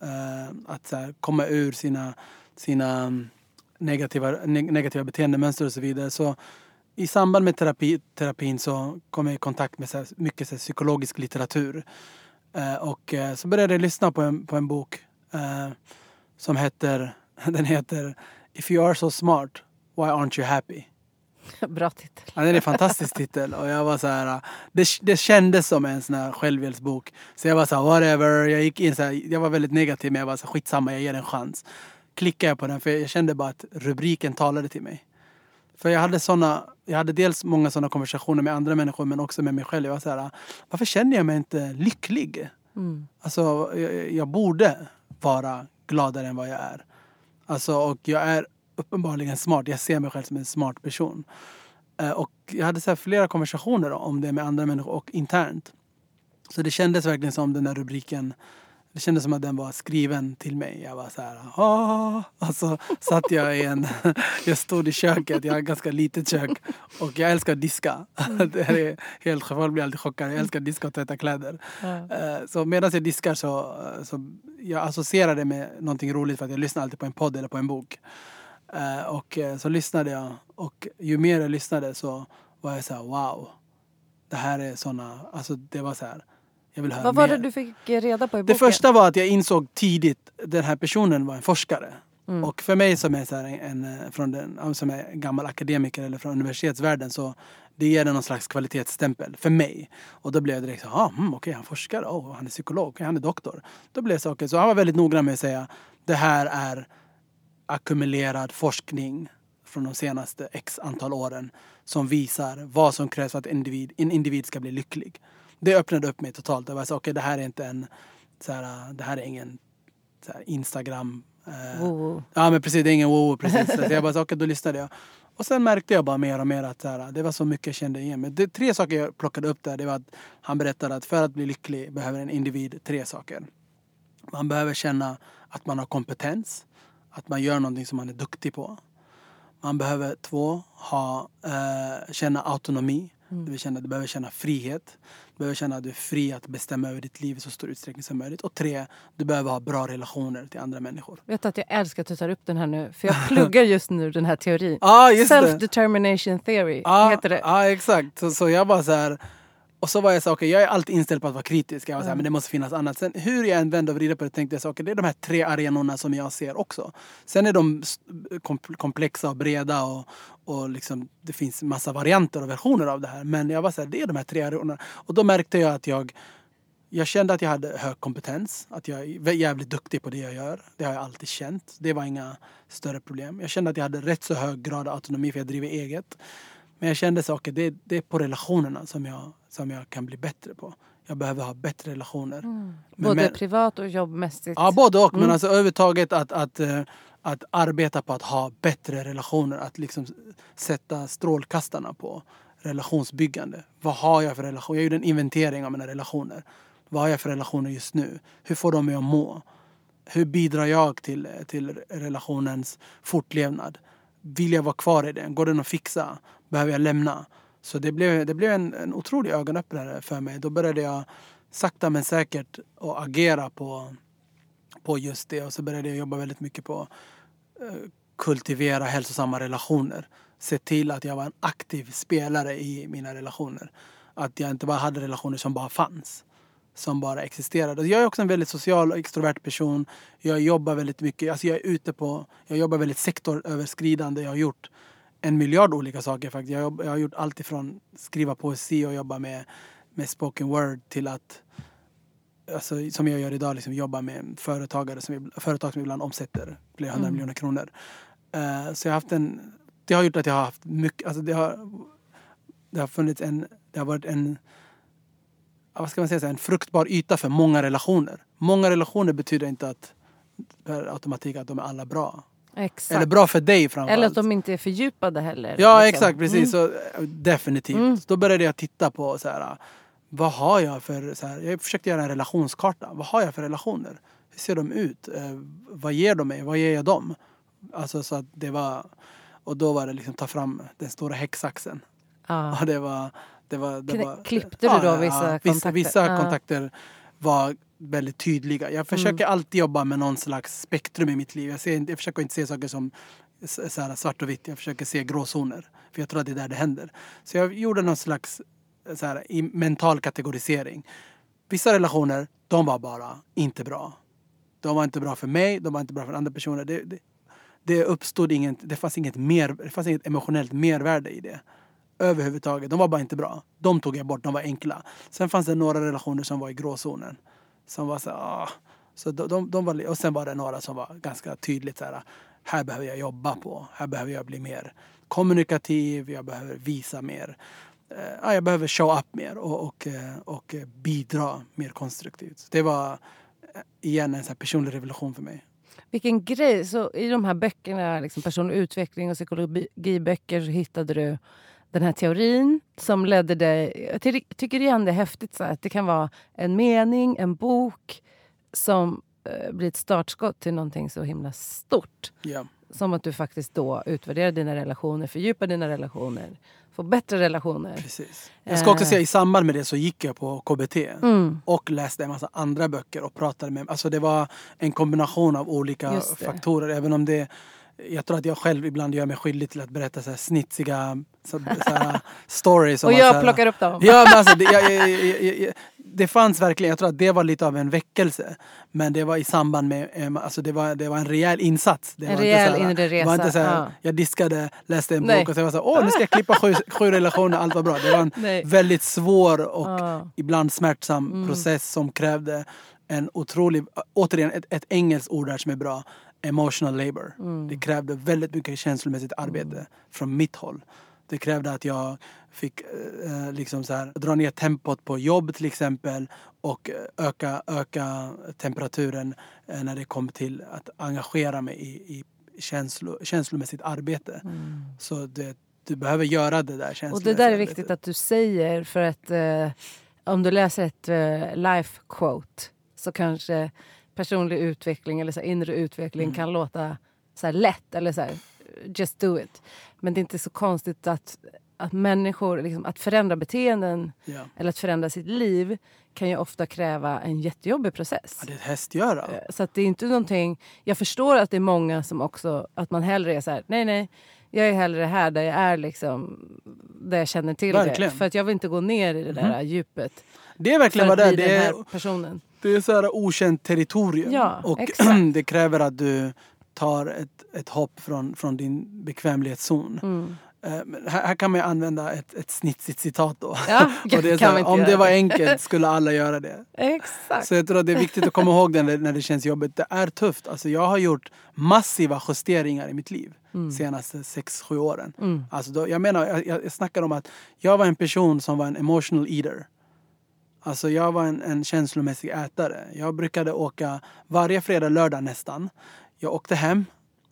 S2: eh, att så här, komma ur sina, sina mm, negativa, neg- negativa beteendemönster och så vidare. Så i samband med terapi, terapin så kom jag i kontakt med så här, mycket så här, psykologisk litteratur. Eh, och eh, så började jag lyssna på en, på en bok eh, som heter, den heter If you are so smart, why aren't you happy?
S1: Bra titel.
S2: Ja, det är en fantastisk titel och jag var så här, det, det kändes som en sån här självhjälpsbok. Så jag var så här, whatever, jag gick in så här, jag var väldigt negativ men jag var så här, skitsamma, jag ger den en chans. Klickade jag på den för jag kände bara att rubriken talade till mig. För jag hade såna, jag hade dels många sådana konversationer med andra människor men också med mig själv. Jag var så här, varför känner jag mig inte lycklig?
S1: Mm.
S2: Alltså, jag, jag borde vara gladare än vad jag är. Alltså, och jag är uppenbarligen smart. Jag ser mig själv som en smart person. Eh, och jag hade så här flera konversationer om det med andra människor och internt. Så det kändes verkligen som den där rubriken det kändes som att den var skriven till mig. Jag var så här, Åh! Och så satt jag i en... Jag stod i köket, jag har ett ganska litet kök. Och jag älskar att diska. Det är helt folk blir alltid chockade. Jag älskar att diska och tvätta kläder.
S1: Ja.
S2: Eh, Så medan jag diskar så, så jag associerar det med någonting roligt för att jag lyssnar alltid på en podd eller på en bok. Eh, Och eh, så lyssnade jag och ju mer jag lyssnade så var jag så här wow. Det här är såna, alltså det var så här. Jag vill höra
S1: Vad var
S2: mer.
S1: det du fick reda på i
S2: Det
S1: boken?
S2: första var att jag insåg tidigt den här personen var en forskare.
S1: Mm.
S2: Och för mig som är, så en, en, från den, som är gammal akademiker eller från universitetsvärlden så det ger den någon slags kvalitetsstämpel för mig. Och då blev jag direkt så ah, mm, okej han är forskare, oh, han är psykolog, okej, han är doktor. Då blev det så, okej, så han var väldigt noggrann med att säga det här är ackumulerad forskning från de senaste x antal åren som visar vad som krävs för att en individ, en individ ska bli lycklig. Det öppnade upp mig totalt. Jag var så, okej det här är inte en, så här, det här är ingen så här, Instagram eh,
S1: Wow.
S2: Ja men precis, det är ingen wow precis. Så jag bara, så, okej då lyssnade jag. Och sen märkte jag bara mer och mer att så här, det var så mycket jag kände igen mig. Det, tre saker jag plockade upp där, det var att han berättade att för att bli lycklig behöver en individ tre saker. Man behöver känna att man har kompetens, att man gör någonting som man är duktig på. Man behöver två, ha, eh, känna autonomi. Du, vill känna, du behöver känna frihet. Behöver känna att du är fri att bestämma över ditt liv i så stor utsträckning som möjligt. Och tre, du behöver ha bra relationer till andra människor.
S1: Vet att jag älskar att du tar upp den här nu? För jag pluggar just nu den här teorin.
S2: Det.
S1: Self-determination theory
S2: Ja,
S1: heter det.
S2: ja exakt. Så, så jag bara så här... Och så var jag så okej jag är alltid inställd på att vara kritisk. Jag var så här, men det måste finnas annat. Sen hur jag än vände och vred på det tänkte jag så, okej det är de här tre arenorna som jag ser också. Sen är de komplexa och breda och, och liksom, det finns massa varianter och versioner av det här. Men jag var så här, det är de här tre arenorna. Och då märkte jag att jag jag kände att jag hade hög kompetens, att jag är jävligt duktig på det jag gör. Det har jag alltid känt. Det var inga större problem. Jag kände att jag hade rätt så hög grad av autonomi för jag driver eget. Men jag kände saker, det, det är på relationerna som jag, som jag kan bli bättre på. Jag behöver ha bättre relationer. Men-
S1: Både
S2: men-
S1: privat och jobbmässigt.
S2: Ja, både och. Men
S1: Mm.
S2: alltså överhuvudtaget att, att, eh, att arbeta på att ha bättre relationer. Att liksom sätta strålkastarna på relationsbyggande. Vad har jag för relation? Jag gjorde en inventering av mina relationer. Vad har jag för relationer just nu? Hur får de mig att må? Hur bidrar jag till, till relationens fortlevnad? Vill jag vara kvar i den? Går den att fixa? Behöver jag lämna? Så det blev, det blev en, en otrolig ögonöppnare för mig. Då började jag sakta men säkert att agera på, på just det. Och så började jag jobba väldigt mycket på eh, kultivera hälsosamma relationer. Se till att jag var en aktiv spelare i mina relationer. Att jag inte bara hade relationer som bara fanns. Som bara existerade. Jag är också en väldigt social och extrovert person. Jag jobbar väldigt mycket. Alltså jag är ute på... Jag jobbar väldigt sektoröverskridande. Jag har gjort en miljard olika saker faktiskt. Jag, jag har gjort allt ifrån skriva poesi och jobba med, med spoken word till att alltså, som jag gör idag, liksom, jobba med företagare som, företag som ibland omsätter flera hundra mm. miljoner kronor. Uh, så jag har haft en, det har gjort att jag har haft mycket, alltså det har, det har funnits en, det har varit en, vad ska man säga, en fruktbar yta för många relationer. Många relationer betyder inte att per automatik att de är alla bra.
S1: Exakt.
S2: Eller bra för dig framförallt.
S1: Eller att de inte är fördjupade heller.
S2: Ja liksom. exakt, precis. Mm. Så, definitivt. Mm. Så då började jag titta på så här, vad har jag för... Så här, jag försökte göra en relationskarta. Vad har jag för relationer? Hur ser de ut? Eh, vad ger de mig? Vad ger jag dem? Alltså så att det var... Och då var det liksom ta fram den stora häcksaxen. Ah. Och det var... Det var, det var,
S1: Klippte du då vissa ja, kontakter?
S2: Vissa, ah. kontakter var väldigt tydliga. Jag försöker mm. alltid jobba med någon slags spektrum i mitt liv. Jag, ser, jag försöker inte se saker som så här, svart och vitt. Jag försöker se gråzoner. För jag tror att det är där det händer. Så jag gjorde någon slags så här, mental kategorisering. Vissa relationer, de var bara inte bra. De var inte bra för mig, de var inte bra för andra personer. Det, det, det uppstod inget, det fanns inget, mer, det fanns inget emotionellt mervärde i det. Överhuvudtaget. De var bara inte bra. De tog jag bort, de var enkla. Sen fanns det några relationer som var i gråzonen. Som var så ah. Så de, de, de, var, och sen var det några som var ganska tydligt så här, här behöver jag jobba på. Här behöver jag bli mer kommunikativ, jag behöver visa mer. Eh, ah, jag behöver show up mer och, och, eh, och bidra mer konstruktivt. Det var eh, igen en så personlig revolution för mig.
S1: Vilken grej! Så I de här böckerna, liksom personlig utveckling och psykologiböcker, så hittade du den här teorin som ledde dig... Jag tycker igen det är häftigt så att det kan vara en mening, en bok som eh, blir ett startskott till någonting så himla stort.
S2: Yeah.
S1: Som att du faktiskt då utvärderar dina relationer, fördjupar dina relationer, får bättre relationer.
S2: Precis. Jag ska också säga i samband med det så gick jag på KBT mm. och läste en massa andra böcker och pratade med... Alltså det var en kombination av olika faktorer. Även om det jag tror att jag själv ibland gör mig skyldig till att berätta så här snitsiga så, så här, stories.
S1: och jag här, plockar upp dem.
S2: Ja, men alltså, det, jag, jag, jag, det fanns verkligen, jag tror att det var lite av en väckelse. Men det var i samband med, eh, alltså det var, det var en rejäl insats. Det
S1: en rejäl inte inre resa.
S2: Var inte så här, ja. Jag diskade, läste en Nej. bok och så var så åh nu ska jag klippa sju, sju relationer, allt var bra. Det var en Nej. väldigt svår och ja. ibland smärtsam mm. process som krävde en otrolig, återigen ett, ett engelskt ord där som är bra emotional labor. Mm. Det krävde väldigt mycket känslomässigt arbete mm. från mitt håll. Det krävde att jag fick eh, liksom så här, dra ner tempot på jobb till exempel och öka, öka temperaturen eh, när det kom till att engagera mig i, i känslo, känslomässigt arbete. Mm. Så det, du behöver göra det där känslomässiga
S1: Och det där är viktigt att du säger för att eh, om du läser ett eh, life quote så kanske personlig utveckling eller så inre utveckling mm. kan låta så lätt eller så här, just do it. Men det är inte så konstigt att, att människor, liksom, att förändra beteenden
S2: ja.
S1: eller att förändra sitt liv kan ju ofta kräva en jättejobbig process.
S2: Ja, det är ett hästgöra. Eh,
S1: så att det är inte någonting... Jag förstår att det är många som också... Att man hellre är så här, nej nej, jag är hellre här där jag är liksom... Där jag känner till verkligen. det. För att jag vill inte gå ner i det där mm. djupet.
S2: Det är verkligen vad det är. Det
S1: är, personen.
S2: det är så här okänt territorium.
S1: Ja,
S2: och det kräver att du tar ett, ett hopp från, från din bekvämlighetszon. Mm. Uh, här, här, kan man använda ett, ett snitsigt citat då.
S1: Ja,
S2: det här, om det var enkelt skulle alla göra det.
S1: Exakt.
S2: Så jag tror att det är viktigt att komma ihåg det när, när det känns jobbigt. Det är tufft. Alltså jag har gjort massiva justeringar i mitt liv mm. senaste 6-7 åren. Mm. Alltså då, jag menar, jag, jag snackar om att jag var en person som var en emotional eater. Alltså jag var en, en känslomässig ätare. Jag brukade åka varje fredag, lördag nästan. Jag åkte hem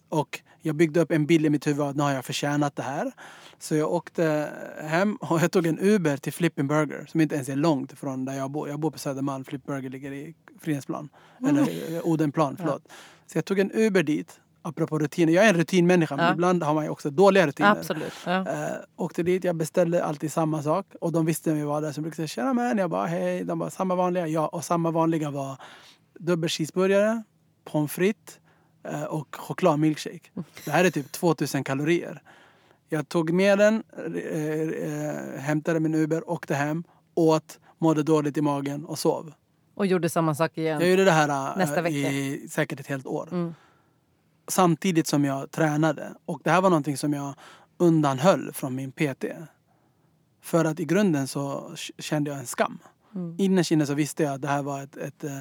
S2: och jag byggde upp en bild i mitt huvud att nu har jag förtjänat det här. Så jag åkte hem och jag tog en Uber till Flipping Burger som inte ens är långt från där jag bor. Jag bor på Södermalm, Flipping Burger ligger i Fridhemsplan. Mm. Eller eh, Odenplan, förlåt. Ja. Så jag tog en Uber dit apropå rutiner. Jag är en rutinmänniska men
S1: Ja.
S2: ibland har man ju också dåliga rutiner.
S1: Absolut. Ja.
S2: Eh, åkte dit, jag beställde alltid samma sak och de visste vem jag var där. Så jag brukade säga tjena man, jag bara hej. De bara samma vanliga, ja. Och samma vanliga var dubbel cheeseburgare, pommes frites eh, och chokladmilkshake. Det här är typ 2000 kalorier. Jag tog med den, eh, eh, hämtade min Uber, åkte hem, åt, mådde dåligt i magen och sov.
S1: Och gjorde samma sak igen.
S2: Jag gjorde det här
S1: Nästa vecka.
S2: i säkert ett helt år.
S1: Mm.
S2: Samtidigt som jag tränade. Och det här var någonting som jag undanhöll från min PT. För att i grunden så kände jag en skam.
S1: Mm.
S2: Innerst inne så visste jag att det här var ett, ett, eh,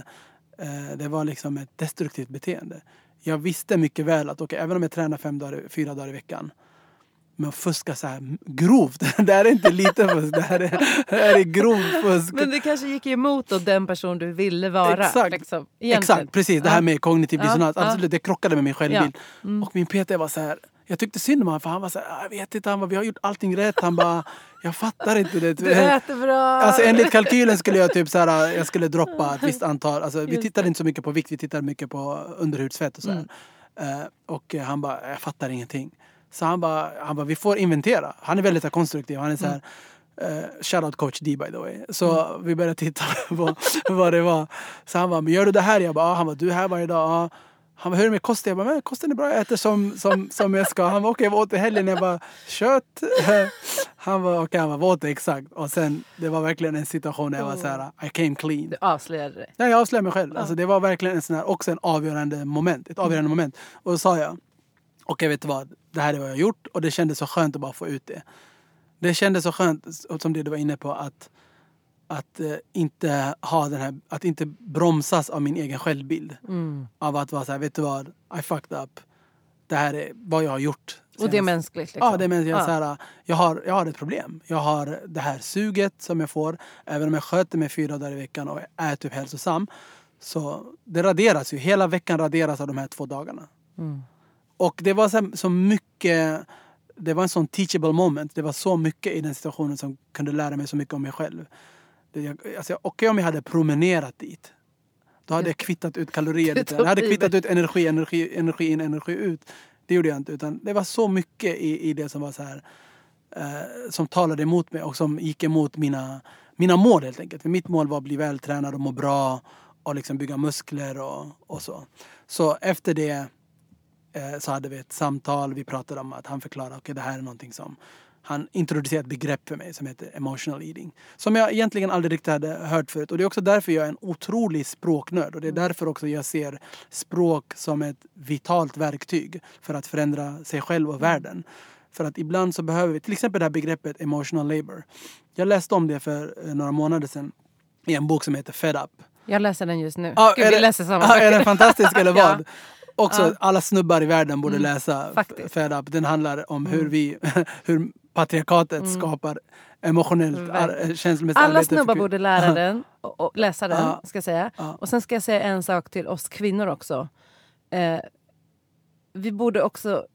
S2: eh, det var liksom ett destruktivt beteende. Jag visste mycket väl att okej, även om jag tränar fem dagar, fyra dagar i veckan men fuska så här grovt, det här är inte lite fusk, det här är, det här är grov fusk.
S1: Men det kanske gick emot då den person du ville vara.
S2: Exakt.
S1: Liksom.
S2: Exakt, precis. Det här med kognitiv
S1: Ja,
S2: dissonans. Absolut, det krockade med min självbild.
S1: Ja. Mm.
S2: Och min PT var så här. Jag tyckte synd om honom för han var så här, "Ah, jag vet inte, han bara, vi har gjort allting rätt. Han bara, jag fattar inte det.
S1: Du äter bra.
S2: Alltså enligt kalkylen skulle jag typ så här, jag skulle droppa ett visst antal. Alltså, vi tittade inte så mycket på vikt, vi tittade mycket på underhudsfett och så här.
S1: Mm.
S2: Eh, och han bara, jag fattar ingenting. Så han bara, han bara, vi får inventera. Han är väldigt konstruktiv. Han är så här,
S1: Mm.
S2: Uh, shoutout coach D by the way. Så vi började titta på vad det var. Så han bara, men gör du det här? Jag bara, ah. han bara, du är här varje dag. Ah. Han bara, hur är det med kosten? Jag bara, men kosten är bra, jag äter som, som, som jag ska. Han bara, okej, vad åt i helgen? Jag bara, kött. Han bara, okej, han bara, vad åt du exakt? Och sen, det var verkligen en situation där jag var så här, I came clean.
S1: Du avslöjade det.
S2: Nej, jag avslöjade mig själv. Alltså, det var verkligen en sån här, också en avgörande moment. Ett avgörande moment. Och då sa jag, okej vet du vad, det här är vad jag har gjort och det kändes så skönt att bara få ut det. Det kändes så skönt, som det du var inne på, att, att, eh, inte, ha den här, att inte bromsas av min egen självbild.
S1: Mm.
S2: Av att vara så här, vet du vad, I fucked up. Det här är vad jag har gjort.
S1: Och det är
S2: senast.
S1: mänskligt. Liksom.
S2: Ja, det är mänskligt.
S1: Ja.
S2: så här, jag, har, jag har ett problem. Jag har det här suget som jag får. Även om jag sköter mig fyra dagar i veckan och är typ hälsosam. Så det raderas ju. Hela veckan raderas av de här två dagarna.
S1: Mm.
S2: Och det var så, så mycket... Det var en sån teachable moment. Det var så mycket i den situationen som kunde lära mig så mycket om mig själv. Alltså, Okej om jag hade promenerat dit. Då hade jag kvittat ut kalorier lite. Jag hade kvittat ut energi, energi, energi in, energi ut. Det gjorde jag inte. Utan det var så mycket i, i det som var så här eh, som talade emot mig och som gick emot mina, mina mål helt enkelt. För mitt mål var att bli vältränad och må bra och liksom bygga muskler och, och så. Så efter det så hade vi ett samtal. Vi pratade om att han förklarade att det här är någonting som han introducerade ett begrepp för mig som heter emotional eating. Som jag egentligen aldrig riktigt hade hört förut. Och det är också därför jag är en otrolig språknörd. Och det är därför också jag ser språk som ett vitalt verktyg för att förändra sig själv och världen. För att ibland så behöver vi, till exempel det här begreppet emotional labor. Jag läste om det för eh, några månader sedan i en bok som heter Fed Up.
S1: Jag läser den just nu.
S2: Ja,
S1: Gud, vi läser samma
S2: Ja, är den fantastisk eller
S1: Ja.
S2: Också
S1: Ja.
S2: alla snubbar i världen borde
S1: Mm,
S2: läsa
S1: faktiskt.
S2: Fed Up. Den handlar om hur vi, hur patriarkatet skapar emotionellt,
S1: Mm.
S2: Ar- känslomässigt
S1: Alla
S2: arbete
S1: snubbar borde lära den och, och läsa den.
S2: Ja.
S1: Ska jag säga.
S2: Ja.
S1: Och sen ska jag säga en sak till oss kvinnor också. Eh, vi borde också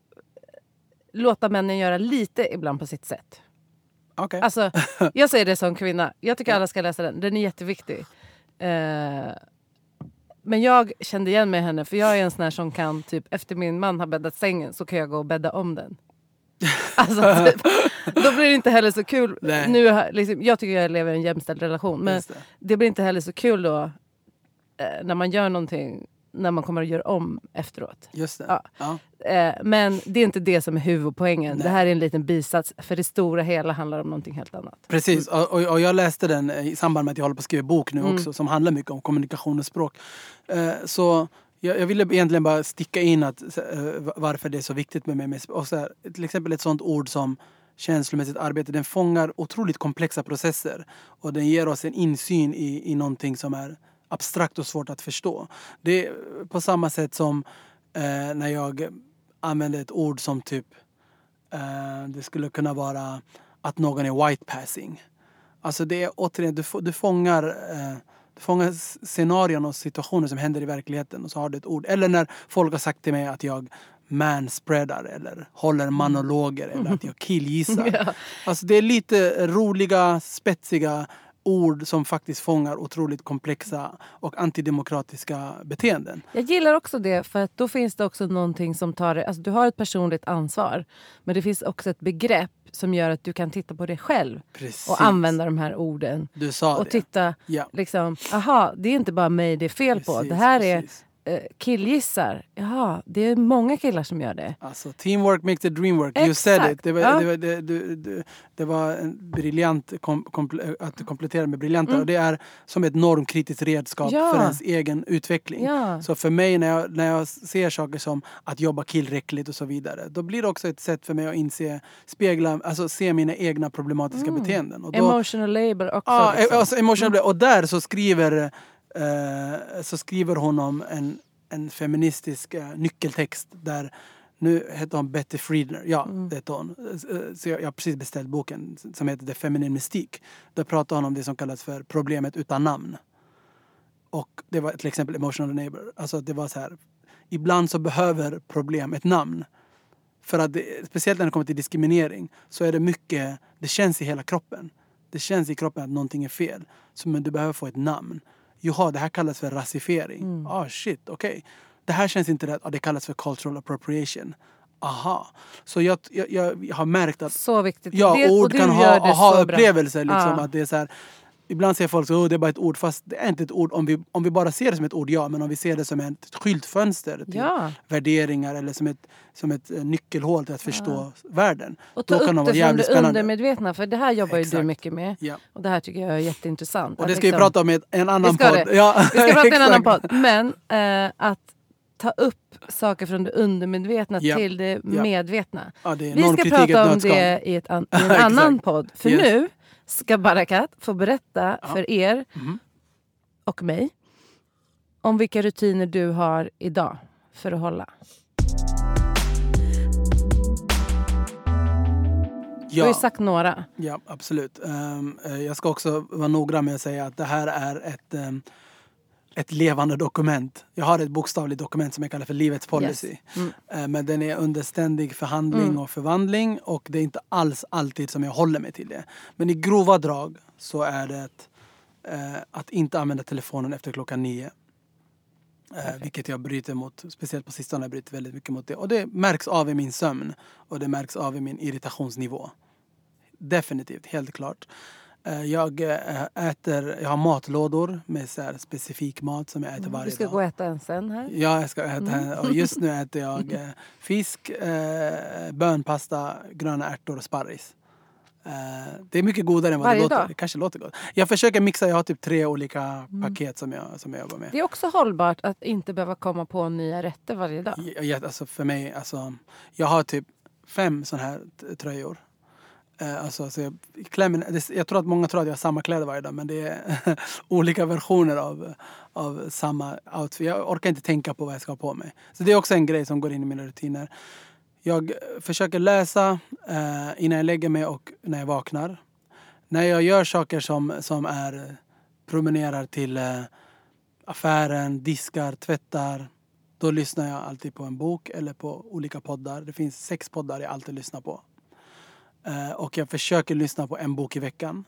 S1: låta männen göra lite ibland på sitt sätt.
S2: Okej.
S1: Alltså, jag säger det som kvinna. Jag tycker alla ska läsa den. Den är jätteviktig. Eh, men jag kände igen mig i henne för jag är en sån här som kan typ efter min man har bäddat sängen så kan jag gå och bädda om den. Alltså, typ, då blir det inte heller så kul.
S2: Nej.
S1: Nu, liksom, jag tycker jag lever i en jämställd relation men
S2: det.
S1: det blir inte heller så kul då eh, när man gör någonting när man kommer att göra om efteråt.
S2: Just det.
S1: Ja.
S2: Ja.
S1: Eh, men det är inte det som är huvudpoängen.
S2: Nej.
S1: Det här är en liten bisats. För det stora hela handlar om någonting helt annat.
S2: Precis, och, och, och jag läste den i samband med att jag håller på att skriva bok nu
S1: Mm.
S2: också som handlar mycket om kommunikation och språk. Eh, så jag, jag ville egentligen bara sticka in att, eh, varför det är så viktigt med mig. med Och så här, till exempel ett sånt ord som känslomässigt arbete, den fångar otroligt komplexa processer. Och den ger oss en insyn i, i någonting som är abstrakt och svårt att förstå. Det är på samma sätt som eh, när jag använder ett ord som typ Eh, det skulle kunna vara att någon är white passing. Alltså det är återigen, du, du fångar, eh, du fångar scenarion och situationer som händer i verkligheten och så har du ett ord. Eller när folk har sagt till mig att jag manspreadar eller håller monologer eller att jag killgissar.
S1: Ja.
S2: Alltså det är lite roliga, spetsiga ord som faktiskt fångar otroligt komplexa och antidemokratiska beteenden.
S1: Jag gillar också det för att då finns det också någonting som tar alltså Du har ett personligt ansvar men det finns också ett begrepp som gör att du kan titta på dig själv
S2: Precis.
S1: och använda de här orden.
S2: Du
S1: och
S2: det.
S1: titta,
S2: Ja.
S1: liksom, aha, det är inte bara mig det är fel på.
S2: Precis,
S1: Det här är
S2: precis.
S1: Eh, killgissar. Jaha, det är många killar som gör det.
S2: Alltså, teamwork makes the dream work. You said
S1: Exakt,
S2: it. Det var,
S1: ja.
S2: det var, det, du, det var en briljant kom, komple, att du kompletterade med briljant.
S1: Mm.
S2: Och det är som ett normkritiskt redskap
S1: Ja.
S2: för ens egen utveckling.
S1: Ja.
S2: Så för mig när jag, när jag ser saker som att jobba killräckligt och så vidare. Då blir det också ett sätt för mig att inse, spegla, alltså se mina egna problematiska beteenden. Och då,
S1: Emotional labor också.
S2: Ja,
S1: liksom.
S2: alltså emotional Och där så skriver, eh, så skriver hon om en, en feministisk eh, nyckeltext där nu heter hon Betty Friedner. Ja, det heter hon. Eh, Så jag, jag har precis beställt boken som heter The Feminine Mystique. Där pratar hon om det som kallas för problemet utan namn. Och det var till exempel emotional neighbor. Alltså det var så här. Ibland så behöver problem ett namn. För att det, speciellt när det kommer till diskriminering så är det mycket, det känns i hela kroppen. Det känns i kroppen att någonting är fel. Så, men du behöver få ett namn. Jaha, det här kallas för rasifiering. Ah shit, okej. Det här känns inte rätt. Ah, det kallas för cultural appropriation. Aha. Så jag, jag, jag har märkt att
S1: Så viktigt.
S2: Ja,
S1: det,
S2: ord kan ha aha-upplevelser. Liksom,
S1: Ja.
S2: att det är så här, ibland säger folk att oh, det är bara ett ord, fast det är inte ett ord. Om vi, om vi bara ser det som ett ord, ja. Men om vi ser det som ett skyltfönster till
S1: Ja.
S2: värderingar eller som ett, som ett eh, nyckelhål till att förstå världen.
S1: Och ta
S2: då kan
S1: upp
S2: vara
S1: det från
S2: jävligt
S1: det
S2: spännande.
S1: undermedvetna. För det här jobbar ju du mycket med.
S2: Ja.
S1: Och det här tycker jag är jätteintressant.
S2: Och det ska vi
S1: liksom-
S2: prata om i en annan
S1: Vi ska
S2: podd.
S1: det.
S2: Ja,
S1: Vi ska prata i en annan podd. Men eh, att ta upp saker från det undermedvetna
S2: Ja.
S1: till det
S2: Ja.
S1: medvetna.
S2: Ja, det
S1: Vi ska prata om det i, ett an- i en annan podd. För
S2: Yes.
S1: nu ska Barakat få berätta för er
S2: Mhm.
S1: och mig om vilka rutiner du har idag för att hålla. Du har ju
S2: Ja,
S1: sagt några.
S2: ja, absolut. Ehm, eh, jag ska också vara noggrann med att säga att det här är ett, ehm, ett levande dokument. Jag har ett bokstavligt dokument som jag kallar för livets policy.
S1: Yes. Mm.
S2: Eh, Men den är under ständig förhandling och förvandling och det är inte alls alltid som jag håller mig till det. Men i grova drag så är det att, eh, att inte använda telefonen efter klockan nio. Eh, vilket jag bryter mot, speciellt på sistone har jag brutit väldigt mycket mot det. Och det märks av i min sömn och det märks av i min irritationsnivå. Definitivt, helt klart. Eh, jag eh, äter, jag har matlådor med så specifik mat som jag äter varje
S1: Du ska
S2: dag.
S1: gå och äta en sen här.
S2: Ja, jag ska äta
S1: Mm.
S2: Och just nu äter jag eh, fisk, bönpasta, gröna ärtor och sparris. Det är mycket godare än vad
S1: Varje
S2: det låter.
S1: dag?
S2: Det kanske låter gott. Jag försöker mixa, jag har typ tre olika
S1: Mm.
S2: paket som jag, som jag jobbar med.
S1: Det är också hållbart att inte behöva komma på nya rätter varje dag.
S2: Alltså för mig, alltså, jag har typ fem sådana här tröjor. Eh, alltså, alltså, jag, klär jag tror att många tror att jag har samma kläder varje dag men det är olika versioner av, av samma outfit. Jag orkar inte tänka på vad jag ska ha på mig. Så det är också en grej som går in i mina rutiner. Jag försöker läsa eh, innan jag lägger mig och när jag vaknar. När jag gör saker som, som är promenerar till eh, affären, diskar, tvättar. Då lyssnar jag alltid på en bok eller på olika poddar. Det finns sex poddar jag alltid lyssnar på. Eh, och jag försöker lyssna på en bok i veckan.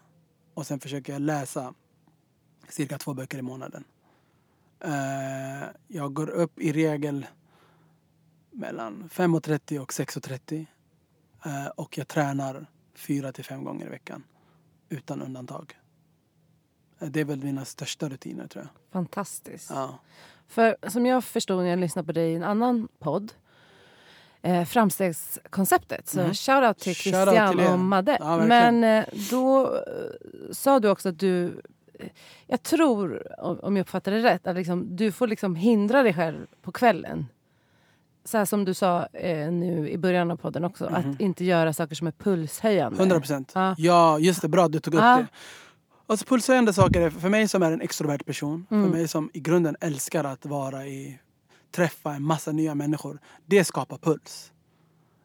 S2: Och sen försöker jag läsa cirka två böcker i månaden. Eh, jag går upp i regel mellan 5.30 och 6.30. Eh, och jag tränar fyra till fem gånger i veckan. Utan undantag. Det är väl mina största rutiner tror jag.
S1: Fantastiskt.
S2: Ja.
S1: För som jag förstod när jag lyssnade på dig i en annan podd, eh, Framstegskonceptet. Så
S2: Mhm.
S1: shoutout till Christian
S2: till er.
S1: och Madde.
S2: Ja.
S1: Men eh, då eh, sa du också att du, eh, jag tror, om jag uppfattar det rätt, att liksom, du får liksom hindra dig själv på kvällen. Så här som du sa eh, nu i början av podden också,
S2: Mhm.
S1: att inte göra saker som är pulshöjande.
S2: 100 procent.
S1: Ja.
S2: Ja, just det. Bra du tog upp
S1: Ja.
S2: det. Alltså pulshöjande saker, är, för mig som är en extrovert person,
S1: Mm.
S2: för mig som i grunden älskar att vara i, träffa en massa nya människor. Det skapar puls.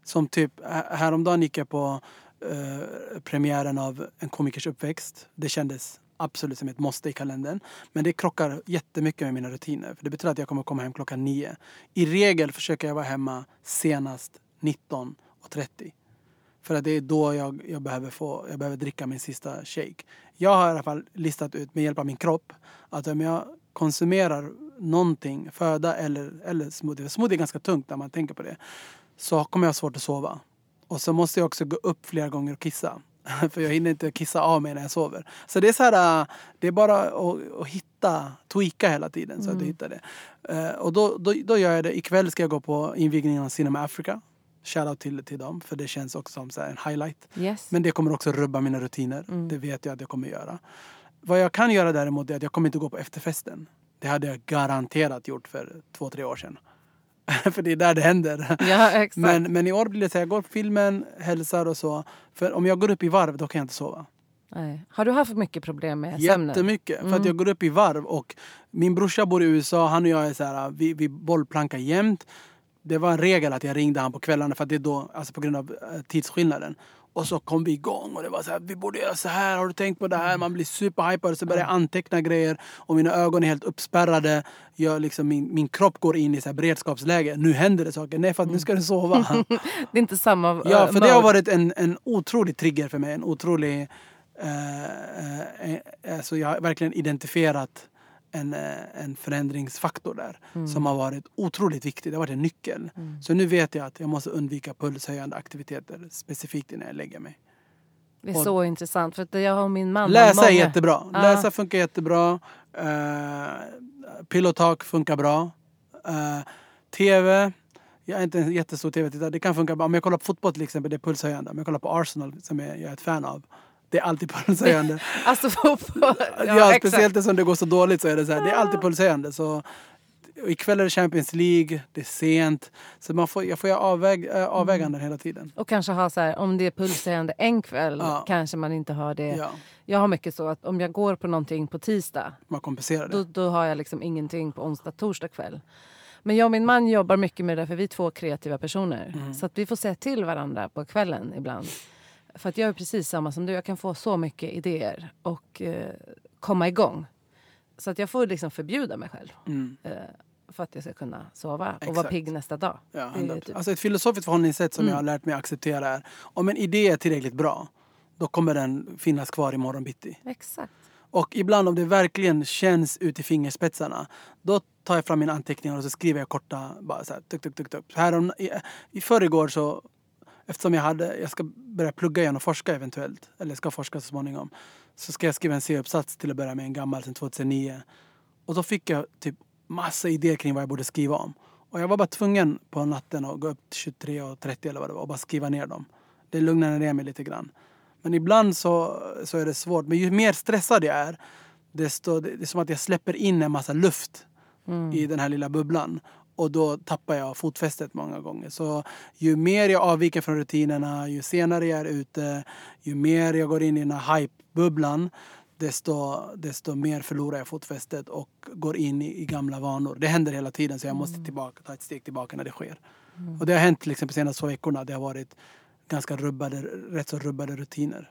S2: Som typ, häromdagen gick jag på eh, premiären av En komikers uppväxt. Det kändes absolut som ett måste i kalendern. Men det krockar jättemycket med mina rutiner. För Det betyder att jag kommer komma hem klockan nio. I regel försöker jag vara hemma senast 19.30. För att det är då jag, jag, behöver få, jag behöver dricka min sista shake. Jag har i alla fall listat ut med hjälp av min kropp att om jag konsumerar någonting, föda eller, eller smoothie. Smoothie är ganska tungt när man tänker på det. Så kommer jag ha svårt att sova. Och så måste jag också gå upp flera gånger och kissa. För jag hinner inte kissa av mig när jag sover. Så det är så här, äh, det är bara att, att hitta, tweaka hela tiden så att du
S1: Mm.
S2: hittar det. Eh, Och då, då, då gör jag det. Ikväll ska jag gå på invigningen av Cinema Africa. Shoutout till, till dem, för det känns också som så en highlight.
S1: Yes.
S2: Men det kommer också rubba mina rutiner.
S1: Mm.
S2: Det vet jag att jag kommer göra. Vad jag kan göra däremot är att jag kommer inte gå på efterfesten. Det hade jag garanterat gjort för två, tre år sedan. för det är där det händer.
S1: ja, exakt.
S2: Men, men i år blir det så jag går på filmen, hälsar och så. För om jag går upp i varv då kan jag inte sova.
S1: Nej. Har du haft mycket problem med sömnen?
S2: Jättemycket. För att
S1: Mm.
S2: jag går upp i varv och min brorsa bor i USA, han och jag är så här, vi, vi bollplankar jämt. Det var en regel att jag ringde han på kvällarna för det är då, alltså på grund av eh, tidsskillnaden. Och så kom vi igång och det var så här, vi borde göra så här, har du tänkt på det här? Man blir superhypad och så börjar jag anteckna grejer och mina ögon är helt uppspärrade. Jag liksom, min, min kropp går in i så här beredskapsläge. Nu händer det saker. Nej, för att nu ska du sova.
S1: Det är inte samma
S2: Ja,
S1: eh,
S2: för det har varit en, en otrolig trigger för mig. En otrolig... Eh, eh, alltså jag har verkligen identifierat en, eh, en förändringsfaktor där
S1: Mm.
S2: som har varit otroligt viktig. Det har varit en nyckel. Så nu vet jag att jag måste undvika pulshöjande aktiviteter specifikt innan jag lägger mig.
S1: Det är
S2: och-
S1: så intressant. För att jag har min mamma.
S2: Läsa
S1: många...
S2: är jättebra.
S1: Ja.
S2: Läsa funkar jättebra. Uh, pillow talk funkar bra. Eh, TV. Jag är inte en jättestor tv-tittare. Det kan funka bra. Om jag kollar på fotboll till exempel, det är pulshöjande. Om jag kollar på Arsenal, som jag jag är ett fan av, det är alltid pulshöjande.
S1: Alltså fotboll.
S2: ja,
S1: exakt.
S2: speciellt eftersom det går så dåligt så är det så här. Det är alltid pulshöjande. Så, ikväll är det Champions League, det är sent. Så man får, jag får göra avväg, äh, avväganden hela tiden.
S1: Och kanske ha så här, om det är pulshöjande en kväll
S2: Ja.
S1: kanske man inte har det.
S2: Ja,
S1: Jag har mycket så att om jag går på någonting på tisdag
S2: man kompenserar det.
S1: då, då har jag liksom ingenting på onsdag, torsdag kväll. Men jag och min man jobbar mycket med det för vi är två kreativa personer.
S2: Mm.
S1: Så att vi får säga till varandra på kvällen ibland. För att jag är precis samma som du. Jag kan få så mycket idéer och eh, komma igång. Så att jag får liksom förbjuda mig själv.
S2: Mm.
S1: Eh, för att jag ska kunna sova och vara
S2: Exakt.
S1: pigg nästa dag.
S2: Ja,
S1: Det är
S2: 100%.
S1: typ-
S2: Alltså ett filosofiskt förhållningssätt som
S1: Mm.
S2: jag har lärt mig att acceptera är om en idé är tillräckligt bra, då kommer den finnas kvar imorgon bitti.
S1: Exakt.
S2: Och ibland om det verkligen känns ut i fingerspetsarna, då tar jag fram mina anteckningar och så skriver jag korta, bara så här, tuk, tuk, tuk, tuk. Här om, i, I förrgår så, eftersom jag hade, jag ska börja plugga igen och forska eventuellt, eller ska forska så småningom, så ska jag skriva en C-uppsats till att börja med, en gammal sedan 2009. Och då fick jag typ massa idéer kring vad jag borde skriva om. Och jag var bara tvungen på natten att gå upp till 23 och 30 eller vad det var och bara skriva ner dem. Det lugnade ner mig lite grann. Men ibland så, så är det svårt. Men ju mer stressad jag är, desto, det är som att jag släpper in en massa luft i den här lilla bubblan. Och då tappar jag fotfästet många gånger. Så ju mer jag avviker från rutinerna, ju senare jag är ute, ju mer jag går in i den här hype-bubblan, desto, desto mer förlorar jag fotfästet och går in i, i gamla vanor. Det händer hela tiden så jag måste tillbaka, ta ett steg tillbaka när det sker. Och det har hänt till exempel de senaste två veckorna. Det har varit ganska rubbade, rätt så rubbade rutiner.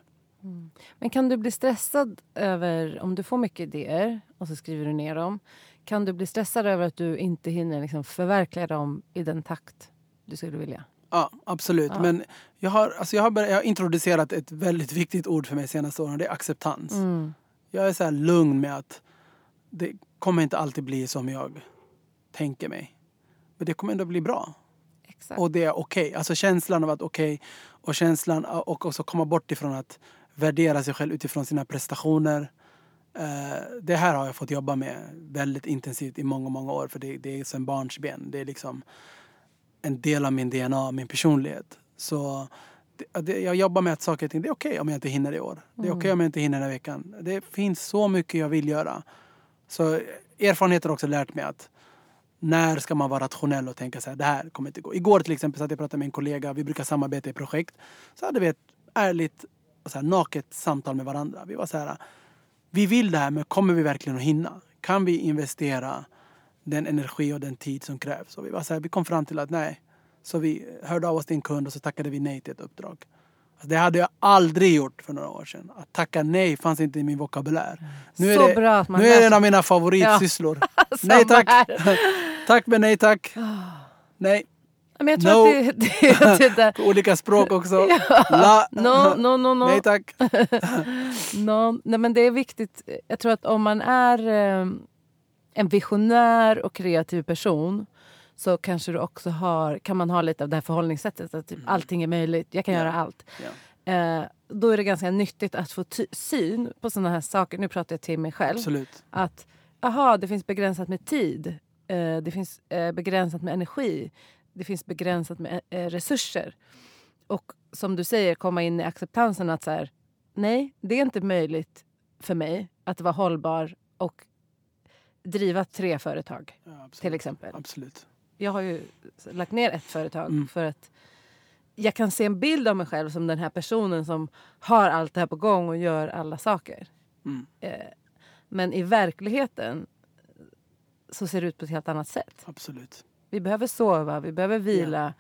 S1: Men kan du bli stressad över, om du får mycket idéer och så skriver du ner dem. Kan du bli stressad över att du inte hinner liksom förverkliga dem i den takt du skulle vilja?
S2: Ja, absolut.
S1: Ja.
S2: Men jag har, alltså jag, har börjat, jag har introducerat ett väldigt viktigt ord för mig de senaste åren. Det är acceptans.
S1: Mm.
S2: Jag är så här lugn med att det kommer inte alltid bli som jag tänker mig. Men det kommer ändå bli bra.
S1: Exakt.
S2: Och det är okej. Alltså känslan av att okej och känslan och också komma bort ifrån att värdera sig själv utifrån sina prestationer. Eh, det här har jag fått jobba med väldigt intensivt i många, många år. För det, det är som barnsben. Det är liksom en del av min DNA, min personlighet. Så det, jag jobbar med att saker och ting, det är okej om jag inte hinner i år. Det är okej om jag inte hinner den här veckan. Det finns så mycket jag vill göra. Så erfarenheten har också lärt mig att när ska man vara rationell och tänka så här, det här kommer inte gå. Igår till exempel satt jag och pratade med en kollega, vi brukar samarbeta i projekt. Så hade vi ett ärligt och så här, naket samtal med varandra. Vi var så här, vi vill det här men kommer vi verkligen att hinna? Kan vi investera den energi och den tid som krävs? Och vi var så här, vi kom fram till att nej. Så vi hörde av oss till en kund och så tackade vi nej till ett uppdrag. Alltså, det hade jag aldrig gjort för några år sedan. Att tacka nej fanns inte i min vokabulär. Nu är,
S1: Så
S2: det,
S1: bra att man
S2: nu är det en av mina favoritsysslor.
S1: Samma
S2: nej tack! tack men nej tack. Nej.
S1: Men jag tror
S2: No.
S1: att det, det, det där...
S2: På olika språk också.
S1: Ja.
S2: La.
S1: No, no, no, no.
S2: Nej tack.
S1: no. Nej, men det är viktigt. Jag tror att om man är eh, en visionär och kreativ person så kanske du också har, kan man ha lite av det här förhållningssättet. Att typ, allting är möjligt, jag kan
S2: Ja.
S1: göra allt.
S2: Ja,
S1: Eh, då är det ganska nyttigt att få syn på såna här saker. Nu pratar jag till mig själv.
S2: absolut.
S1: Att aha, det finns begränsat med tid. Eh, det finns eh, begränsat med energi. Det finns begränsat med eh, resurser. Och som du säger, komma in i acceptansen att så här, nej, det är inte möjligt för mig att vara hållbar och driva tre företag
S2: Ja,
S1: till exempel.
S2: Absolut.
S1: Jag har ju lagt ner ett företag
S2: Mm.
S1: för att jag kan se en bild av mig själv som den här personen som har allt det här på gång och gör alla saker.
S2: Mm.
S1: Eh, men i verkligheten så ser det ut på ett helt annat sätt.
S2: Absolut.
S1: Vi behöver sova, vi behöver vila.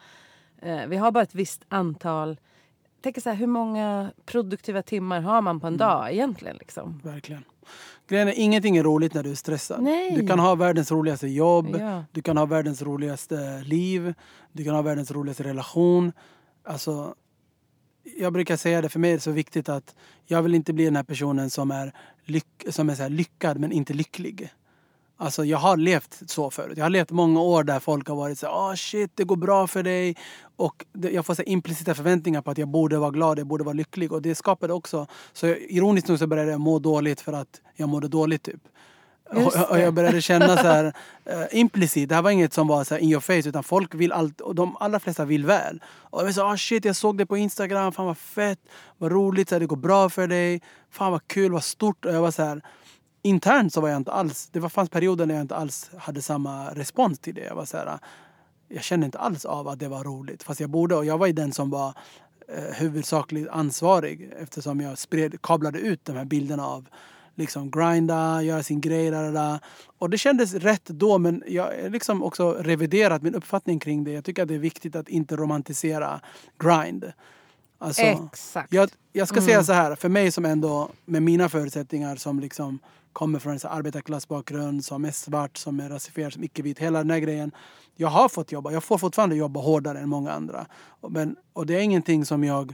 S1: Eh, vi har bara ett visst antal... Tänk så här, hur många produktiva timmar har man på en
S2: Mm.
S1: dag egentligen? Liksom?
S2: Verkligen. Grejen är, ingenting är roligt när du är stressad.
S1: Nej.
S2: Du kan ha världens roligaste jobb.
S1: Ja.
S2: Du kan ha världens roligaste liv. Du kan ha världens roligaste relation. Alltså, jag brukar säga det, för mig är det så viktigt att jag vill inte bli den här personen som är, lyck- som är så lyckad men inte lycklig. Alltså jag har levt så förut. Jag har levt många år där folk har varit så här, oh shit det går bra för dig. Och jag får så implicita förväntningar på att jag borde vara glad, jag borde vara lycklig. Och det skapade också, så ironiskt nog så började jag må dåligt för att jag mådde dåligt typ. Och, jag började känna så här eh, implicit, det här var inget som var så in your face utan folk vill allt, och de allra flesta vill väl. Och jag var så ah shit jag såg det på Instagram, fan vad fett, vad roligt, så här, det går bra för dig, fan vad kul, vad stort. Och jag var så här internt så var jag inte alls, det var, fanns perioder när jag inte alls hade samma respons till det. Jag var så här, jag kände inte alls av att det var roligt. Fast jag borde och jag var ju den som var eh, huvudsakligt ansvarig eftersom jag spred, kablade ut de här bilderna av liksom grinda, göra sin grej. Där, där. Och det kändes rätt då men jag har liksom också reviderat min uppfattning kring det. Jag tycker att det är viktigt att inte romantisera grind. Alltså,
S1: Exakt.
S2: jag, jag ska
S1: Mm.
S2: säga så här, för mig som ändå med mina förutsättningar som liksom kommer från en arbetarklassbakgrund, som är svart, som är rasifierad, som icke-vit, hela den här grejen. Jag har fått jobba, jag får fortfarande jobba hårdare än många andra. Men, och det är ingenting som jag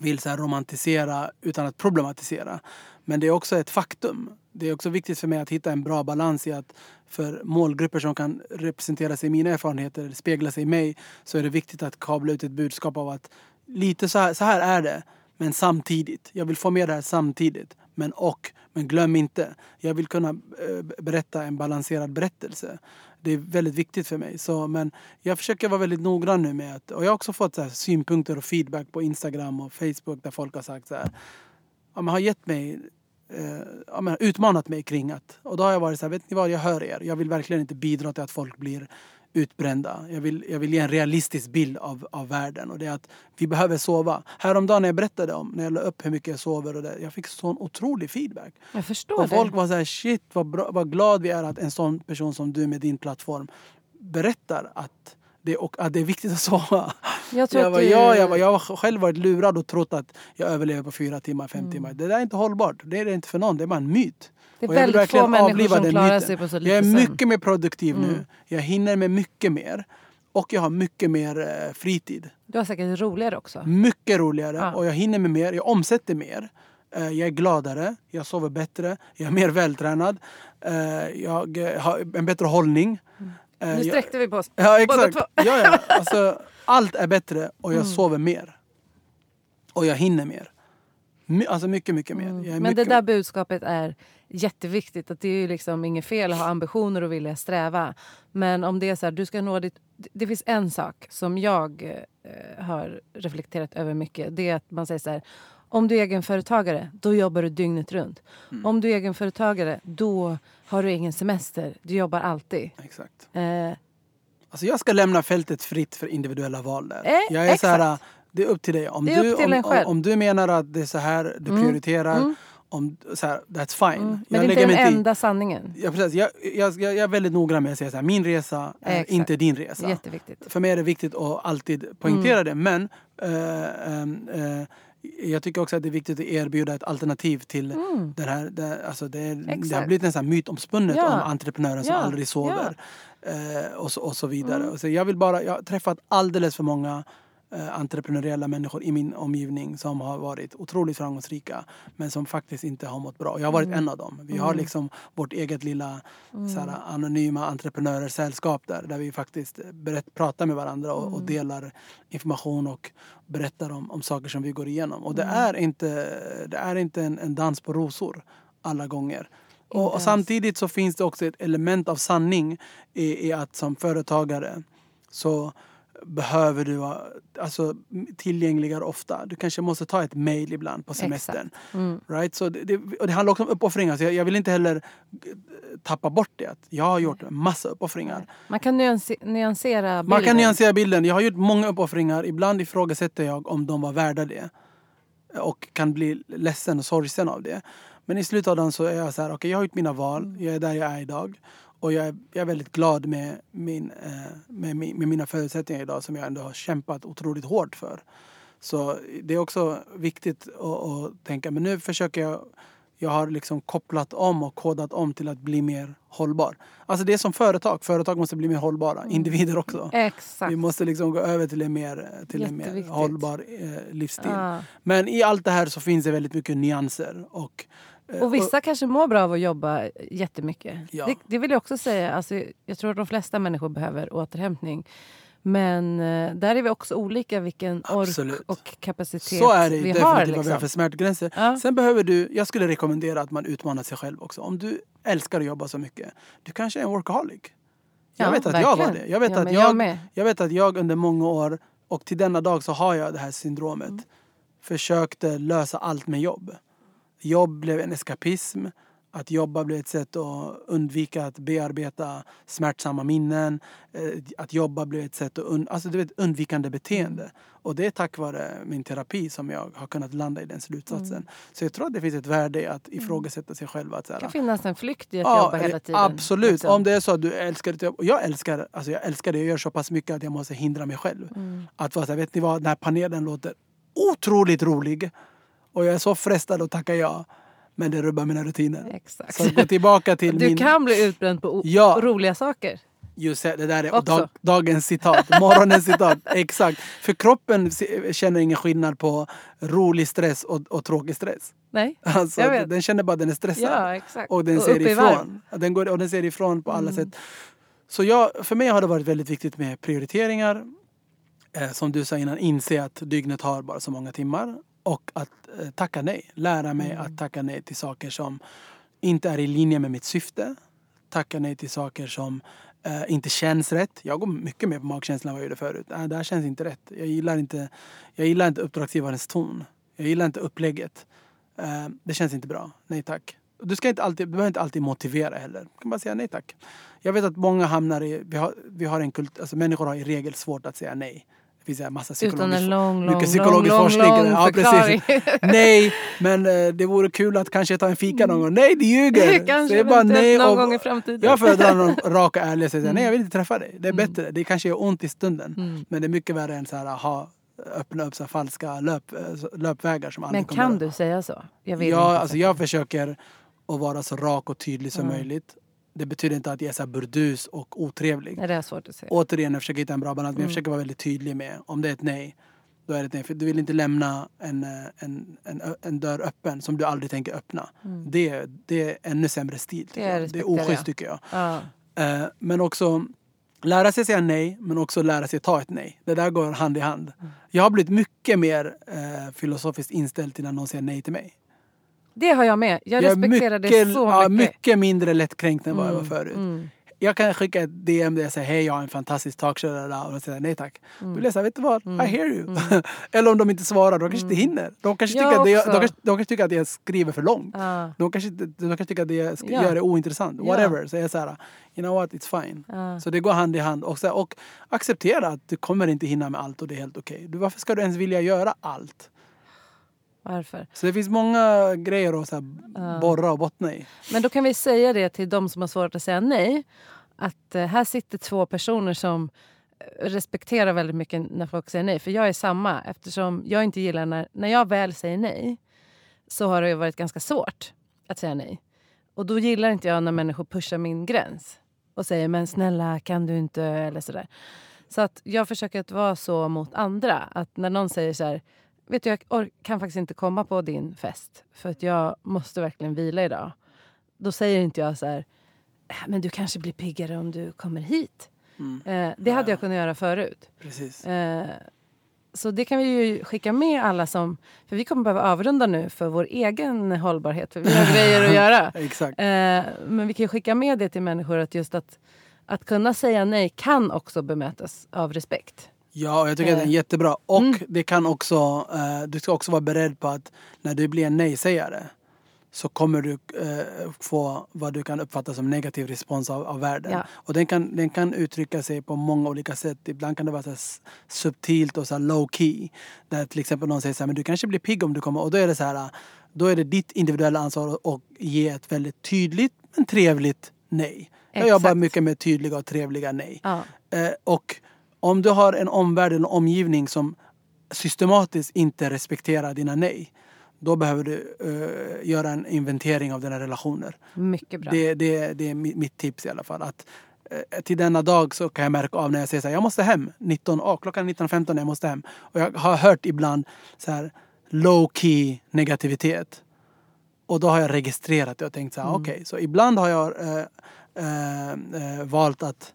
S2: vill så här romantisera utan att problematisera. Men det är också ett faktum. Det är också viktigt för mig att hitta en bra balans i att för målgrupper som kan representera sig i mina erfarenheter, spegla sig i mig, så är det viktigt att kabla ut ett budskap av att lite så här, så här är det, men samtidigt. Jag vill få med det här samtidigt. Men och, men glöm inte. Jag vill kunna eh, berätta en balanserad berättelse. Det är väldigt viktigt för mig. Så, men jag försöker vara väldigt noggrann nu med att, och jag har också fått så här, synpunkter och feedback på Instagram och Facebook där folk har sagt så här, ja, men har gett mig eh, ja, men utmanat mig kring att... Och då har jag varit så här, vet ni vad, jag hör er. Jag vill verkligen inte bidra till att folk blir utbrända. Jag vill, jag vill ge en realistisk bild av, av världen. Och det är att vi behöver sova. Häromdagen när jag berättade om, när jag la upp hur mycket jag sover och det, jag fick sån otrolig feedback.
S1: Jag förstår
S2: Och
S1: det.
S2: folk var så här, shit vad, bra, vad glad vi är att en sån person som du med din plattform berättar att det, och att det är viktigt att sova.
S1: jag
S2: Jag, var,
S1: du...
S2: ja, jag, var, jag har själv varit lurad och trott att jag överlever på fyra timmar, fem
S1: Mm.
S2: timmar. Det där är inte hållbart. Det är det inte för någon. Det är bara en myt.
S1: Det är
S2: och jag vill
S1: få människor som klarar
S2: myten.
S1: sig på så lite
S2: Jag är mycket mer produktiv
S1: Mm.
S2: nu. Jag hinner med mycket mer. Och jag har mycket mer eh, fritid.
S1: Du har säkert roligare också.
S2: Mycket roligare.
S1: Ja.
S2: Och jag hinner med mer. Jag omsätter mer. Eh, Jag är gladare. Jag sover bättre. Jag är mer vältränad. Eh, Jag har en bättre hållning. Eh,
S1: Nu
S2: jag-
S1: sträckte vi på oss.
S2: Ja,
S1: Båda
S2: exakt.
S1: två.
S2: Ja, ja. Alltså, allt är bättre och jag
S1: Mm.
S2: sover mer. Och jag hinner mer. My, alltså mycket, mycket mer.
S1: Mm. Men
S2: mycket,
S1: det där budskapet är jätteviktigt. Att det är ju liksom inget fel att ha ambitioner och vilja sträva. Men om det är så här, du ska nå ditt... Det finns en sak som jag eh, har reflekterat över mycket. Det är att man säger så här. Om du är egenföretagare, då jobbar du dygnet runt.
S2: Mm.
S1: Om du är egenföretagare, då har du ingen semester. Du jobbar alltid.
S2: Exakt.
S1: Eh,
S2: Alltså jag ska lämna fältet fritt för individuella val där.
S1: Eh,
S2: jag är så här, det är upp till dig. Om, du, om,
S1: själv.
S2: om, om du menar att det är så här du
S1: Mm.
S2: prioriterar,
S1: Mm.
S2: Om, så här, that's fine.
S1: mm. Men det är inte den
S2: inte i-
S1: enda sanningen.
S2: Ja, precis. Jag, jag, jag, jag är väldigt noggrann med att säga så här, min resa är
S1: Exakt.
S2: inte din resa.
S1: Jätteviktigt.
S2: För mig är det viktigt att alltid poängtera
S1: Mm.
S2: det. Men ehm, eh, jag tycker också att det är viktigt att erbjuda ett alternativ till
S1: Mm.
S2: den här, det, alltså det, det har blivit nästan mytomspunnet
S1: Ja.
S2: om entreprenören som
S1: Ja.
S2: aldrig sover. Eh, och, så, och så vidare.
S1: Mm.
S2: Så jag, vill bara, jag har träffat alldeles för många entreprenöriella människor i min omgivning som har varit otroligt framgångsrika men som faktiskt inte har mått bra. Jag har varit
S1: Mm.
S2: en av dem. Vi har liksom vårt eget lilla så här, anonyma entreprenörer sällskap där, där vi faktiskt berätt, pratar med varandra och,
S1: Mm.
S2: och delar information och berättar om, om saker som vi går igenom. Och det
S1: Mm.
S2: är inte, det är inte en, en dans på rosor alla gånger. Och, och samtidigt så finns det också ett element av sanning i, i att som företagare så behöver du alltså, tillgängligare ofta. Du kanske måste ta ett mail ibland på semestern.
S1: Mm.
S2: Right? Så det, det, och det handlar också om uppoffringar. Så jag, jag vill inte heller eh, tappa bort det. Jag har gjort massa uppoffringar.
S1: Man kan nyanse- nyansera bilden.
S2: Man kan nyansera bilden. Jag har gjort många uppoffringar. Ibland ifrågasätter jag om de var värda det. Och kan bli ledsen och sorgsen av det. Men i slutändan så är jag så här, okej jag har gjort mina val. Jag är där jag är idag. Och jag är, jag är väldigt glad med, min, eh, med, med mina förutsättningar idag som jag ändå har kämpat otroligt hårt för. Så det är också viktigt att, att tänka, men nu försöker jag jag har liksom kopplat om och kodat om till att bli mer hållbar. Alltså det är som företag. Företag måste bli mer hållbara. Individer också.
S1: Exakt.
S2: Vi måste liksom gå över till en mer, till en mer hållbar eh, livsstil.
S1: Ja.
S2: Men i allt det här så finns det väldigt mycket nyanser. Och,
S1: Och vissa kanske mår bra av att jobba jättemycket.
S2: Ja.
S1: Det, det vill jag också säga. Alltså, jag tror att de flesta människor behöver återhämtning. Men eh, där är vi också olika vilken
S2: Absolut.
S1: ork och kapacitet
S2: så är det
S1: vi har.
S2: vad vi har
S1: Liksom.
S2: för smärtgränser.
S1: Ja.
S2: Sen behöver du, jag skulle rekommendera att man utmanar sig själv också. Om du älskar att jobba så mycket, du kanske är en workaholic. Jag
S1: Ja,
S2: vet att jag var
S1: verkligen.
S2: det. Jag vet,
S1: Ja,
S2: att jag,
S1: jag
S2: jag vet att jag under många år, och till denna dag så har jag det här syndromet,
S1: Mm.
S2: försökte lösa allt med jobb. Jobb blev en eskapism. Att jobba blev ett sätt att undvika att bearbeta smärtsamma minnen. Eh, Att jobba blev ett sätt att und- alltså det är ett undvikande beteende. Och det är tack vare min terapi som jag har kunnat landa i den slutsatsen.
S1: Mm.
S2: Så jag tror att det finns ett värde i att ifrågasätta sig själv. Att så här,
S1: Det kan finnas en flykt i att
S2: Ja,
S1: jobba hela
S2: eh,
S1: tiden.
S2: Absolut.
S1: liksom.
S2: Om det är så att du älskar ditt jobb. Jag älskar, alltså jag älskar det. Jag gör så pass mycket att jag måste hindra mig själv.
S1: Mm.
S2: Att vara så här, vet ni vad? Den här panelen låter otroligt rolig. Och jag är så frestad att tacka ja. Men det rubbar mina rutiner.
S1: Exakt.
S2: Så gå tillbaka till
S1: Du
S2: min...
S1: kan bli utbränd på
S2: Ja.
S1: roliga saker.
S2: Just det, det där är dag, dagens citat. Morgonens citat. Exakt. För kroppen känner ingen skillnad på rolig stress och, och tråkig stress.
S1: Nej,
S2: Alltså,
S1: Jag vet.
S2: den känner bara att den är stressad.
S1: ja exakt.
S2: Och den
S1: Och
S2: ser ifrån. Den, går, och den ser ifrån på alla
S1: Mm.
S2: sätt. Så jag, för mig har det varit väldigt viktigt med prioriteringar. Eh, som du sa innan, inse att dygnet har bara så många timmar. Och att eh, tacka nej. Lära mig
S1: Mm.
S2: att tacka nej till saker som inte är i linje med mitt syfte. Tacka nej till saker som eh, inte känns rätt. Jag går mycket mer på magkänslan än vad jag gjorde förut. Nej, det här känns inte rätt. Jag gillar inte, jag gillar inte uppdragsgivarens ton. Jag gillar inte upplägget. Eh, det känns inte bra. Nej tack. Du, ska inte alltid, du behöver inte alltid motivera heller. Du kan bara säga nej tack. Jag vet att många hamnar i... Vi har, vi har en kult, alltså människor har i regel svårt att säga nej. Finns en massa
S1: Utan
S2: psykologisk,
S1: en lång, lång,
S2: psykologisk
S1: lång,
S2: forskning.
S1: lång, lång
S2: ja,
S1: förklaring.
S2: precis. Nej, men eh, det vore kul att kanske ta en fika någon gång. Nej, du ljuger!
S1: Kanske
S2: bara nej
S1: någon
S2: och-
S1: gång i framtiden.
S2: jag föredrar någon rak och ärlig och säga
S1: Mm.
S2: nej jag vill inte träffa dig. Det är bättre. Det kanske gör ont i stunden.
S1: Mm.
S2: Men det är mycket värre än så här, ha, öppna upp så falska löp, eh, löpvägar som
S1: Men
S2: aldrig
S1: kan du säga så? Jag vill
S2: Ja, alltså jag försöker att vara så rak och tydlig som
S1: Mm.
S2: möjligt. Det betyder inte att jag är så burdus och otrevlig.
S1: Nej, det är svårt att säga.
S2: Återigen, jag försöker hitta en bra balans. Men jag
S1: Mm.
S2: försöker vara väldigt tydlig med om det är ett nej. Då är det ett nej. För du vill inte lämna en, eh, en, en, en dörr öppen som du aldrig tänker öppna.
S1: Mm.
S2: Det, det är ännu sämre stil.
S1: Det
S2: jag. det är oschysst tycker jag.
S1: Ja.
S2: Eh, men också lära sig säga nej, men också lära sig ta ett nej. Det där går hand i hand.
S1: Mm.
S2: Jag har blivit mycket mer eh, filosofiskt inställd till när någon säger nej till mig.
S1: Det har jag med. Jag
S2: är
S1: respekterar det så
S2: ja,
S1: mycket.
S2: mycket mindre lättkränkt än vad jag var
S1: Mm,
S2: förut.
S1: mm,
S2: Jag kan skicka ett DM där jag säger hej jag har en fantastisk talkshow och de säger nej tack. Då blir jag såhär, vet du vad? I hear you. Eller om de inte svarar, de kanske inte hinner. De kanske,
S1: Jag
S2: tycker att
S1: också.
S2: de, kanske, de kanske tycker att jag skriver för långt.
S1: Ja.
S2: De kanske, de kanske tycker att det jag
S1: Ja.
S2: gör det ointressant. Whatever. Så jag är såhär, you know what, it's fine.
S1: Ja.
S2: Så det går hand i hand. Och, här, och acceptera att du kommer inte hinna med allt och det är helt okej. Du Varför ska du ens vilja göra allt?
S1: Varför?
S2: Så det finns många grejer att så här, borra och bottna i.
S1: Men då kan vi säga det till de som har svårt att säga nej. Att eh, här sitter två personer som respekterar väldigt mycket när folk säger nej. För jag är samma. Eftersom jag inte gillar när, när jag väl säger nej så har det varit ganska svårt att säga nej. Och då gillar inte jag när människor pushar min gräns och säger men snälla kan du inte eller sådär. Så att jag försöker att vara så mot andra. Att när någon säger så här, vet du jag kan faktiskt inte komma på din fest för att jag måste verkligen vila idag. Då säger inte jag så här, äh, men du kanske blir piggare om du kommer hit. Mm. Eh, det hade jag kunnat göra förut.
S2: Precis.
S1: Eh, så det kan vi ju skicka med alla som... För vi kommer behöva avrunda nu för vår egen hållbarhet. För vi har grejer att göra.
S2: Exakt.
S1: Eh, men vi kan skicka med det till människor att just att, att kunna säga nej kan också bemötas av respekt.
S2: Ja, jag tycker att det är eh. jättebra. Och mm. det kan också, eh, du ska också vara beredd på att när du blir en nej-sägare så kommer du eh, få vad du kan uppfatta som negativ respons av, av världen. Ja. Och den kan, den kan uttrycka sig på många olika sätt. Ibland kan det vara så subtilt och så low key. Där till exempel någon säger så här, men du kanske blir pigg om du kommer. Och då är det så här, då är det ditt individuella ansvar att ge ett väldigt tydligt men trevligt nej. Exakt. Jag jobbar mycket med tydliga och trevliga nej. Ja. Eh, och om du har en omvärld, en omgivning som systematiskt inte respekterar dina nej då behöver du uh, göra en inventering av dina relationer.
S1: Mycket bra.
S2: Det, det, det är mitt tips i alla fall. Att, uh, till denna dag så kan jag märka av när jag säger så här, jag måste hem. 19, oh, klockan 19.15 jag måste hem. Och jag har hört ibland så här low key negativitet. Och då har jag registrerat det och tänkt så här, mm. okej, okay, så ibland har jag uh, valt att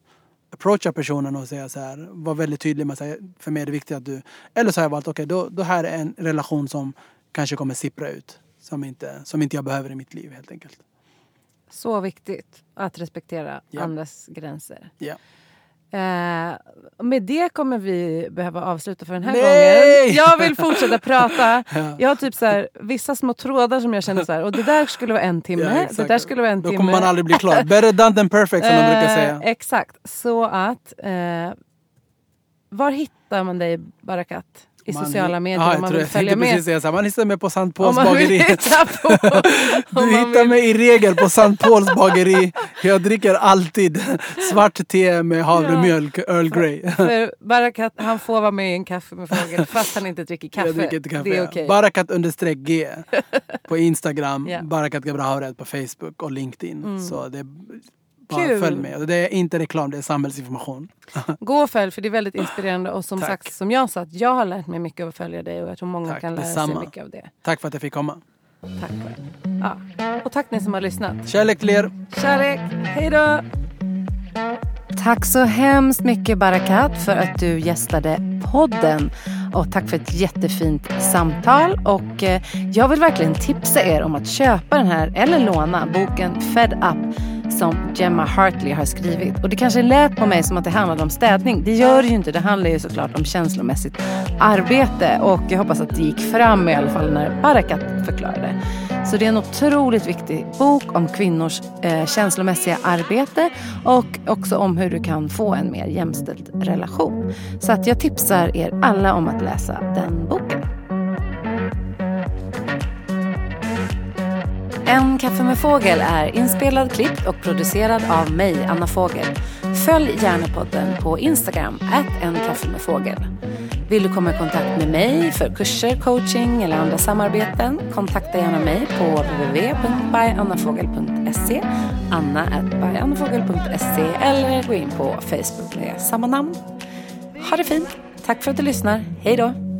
S2: approacha personen och säga så här, var väldigt tydlig med att för mig är det viktigt att du... Eller så har jag valt, okej, okay, då, då här är en relation som kanske kommer sippra ut. Som inte, som inte jag behöver i mitt liv helt enkelt.
S1: Så viktigt att respektera ja. andras gränser.
S2: Ja.
S1: Eh, med det kommer vi behöva avsluta för den här
S2: Nej!
S1: gången. Jag vill fortsätta prata. Ja. Jag har typ så här, vissa små trådar som jag känner så här, och det där skulle vara en timme. Ja, det där skulle vara en
S2: Då
S1: timme.
S2: Då kommer man aldrig bli klar. Better done than perfect som eh, de brukar säga.
S1: Exakt. Så att, eh, var hittar man dig Barakat? I man, sociala medier aha, om man vill följa med. Precis
S2: så man hittar mig på Sankt Pauls bageri. du hittar mig i regel på Sankt Pauls bageri. Jag dricker alltid svart te med havremjölk, ja. Earl Grey.
S1: För Barakat han får vara med i en kaffe med fågel fast han inte dricker kaffe. Jag dricker inte kaffe. Det är okay.
S2: Barakat understreck G på Instagram. yeah. Barakat Gabraharet på Facebook och LinkedIn. Mm. Så det Kul. följ med. Det är inte reklam, det är samhällsinformation.
S1: Gå och följ för det är väldigt inspirerande. Och som Tack. sagt, som jag sa, jag har lärt mig mycket av att följa dig och jag tror många tack, kan lära detsamma. sig mycket av det.
S2: Tack för att jag fick komma.
S1: Tack själv. Ja. Och tack ni som har lyssnat.
S2: Kärlek till er.
S1: Kärlek. Hej då. Tack så hemskt mycket Barakat för att du gästade podden. Och tack för ett jättefint samtal. Och eh, jag vill verkligen tipsa er om att köpa den här eller låna boken Fed Up som Gemma Hartley har skrivit. Och det kanske lät på mig som att det handlade om städning. Det gör det ju inte. Det handlar ju såklart om känslomässigt arbete. Och jag hoppas att det gick fram i alla fall när Barakat förklarade. Så det är en otroligt viktig bok om kvinnors eh, känslomässiga arbete och också om hur du kan få en mer jämställd relation. Så att jag tipsar er alla om att läsa den boken. En kaffe med fågel är inspelad, klippt och producerad av mig, Anna Fågel. Följ gärna podden på Instagram, en kaffe med fågel. Vill du komma i kontakt med mig för kurser, coaching eller andra samarbeten? Kontakta gärna mig på www.byannafogel.se anna.byannafogel.se eller gå in på Facebook med samma namn. Ha det fint! Tack för att du lyssnar. Hej då!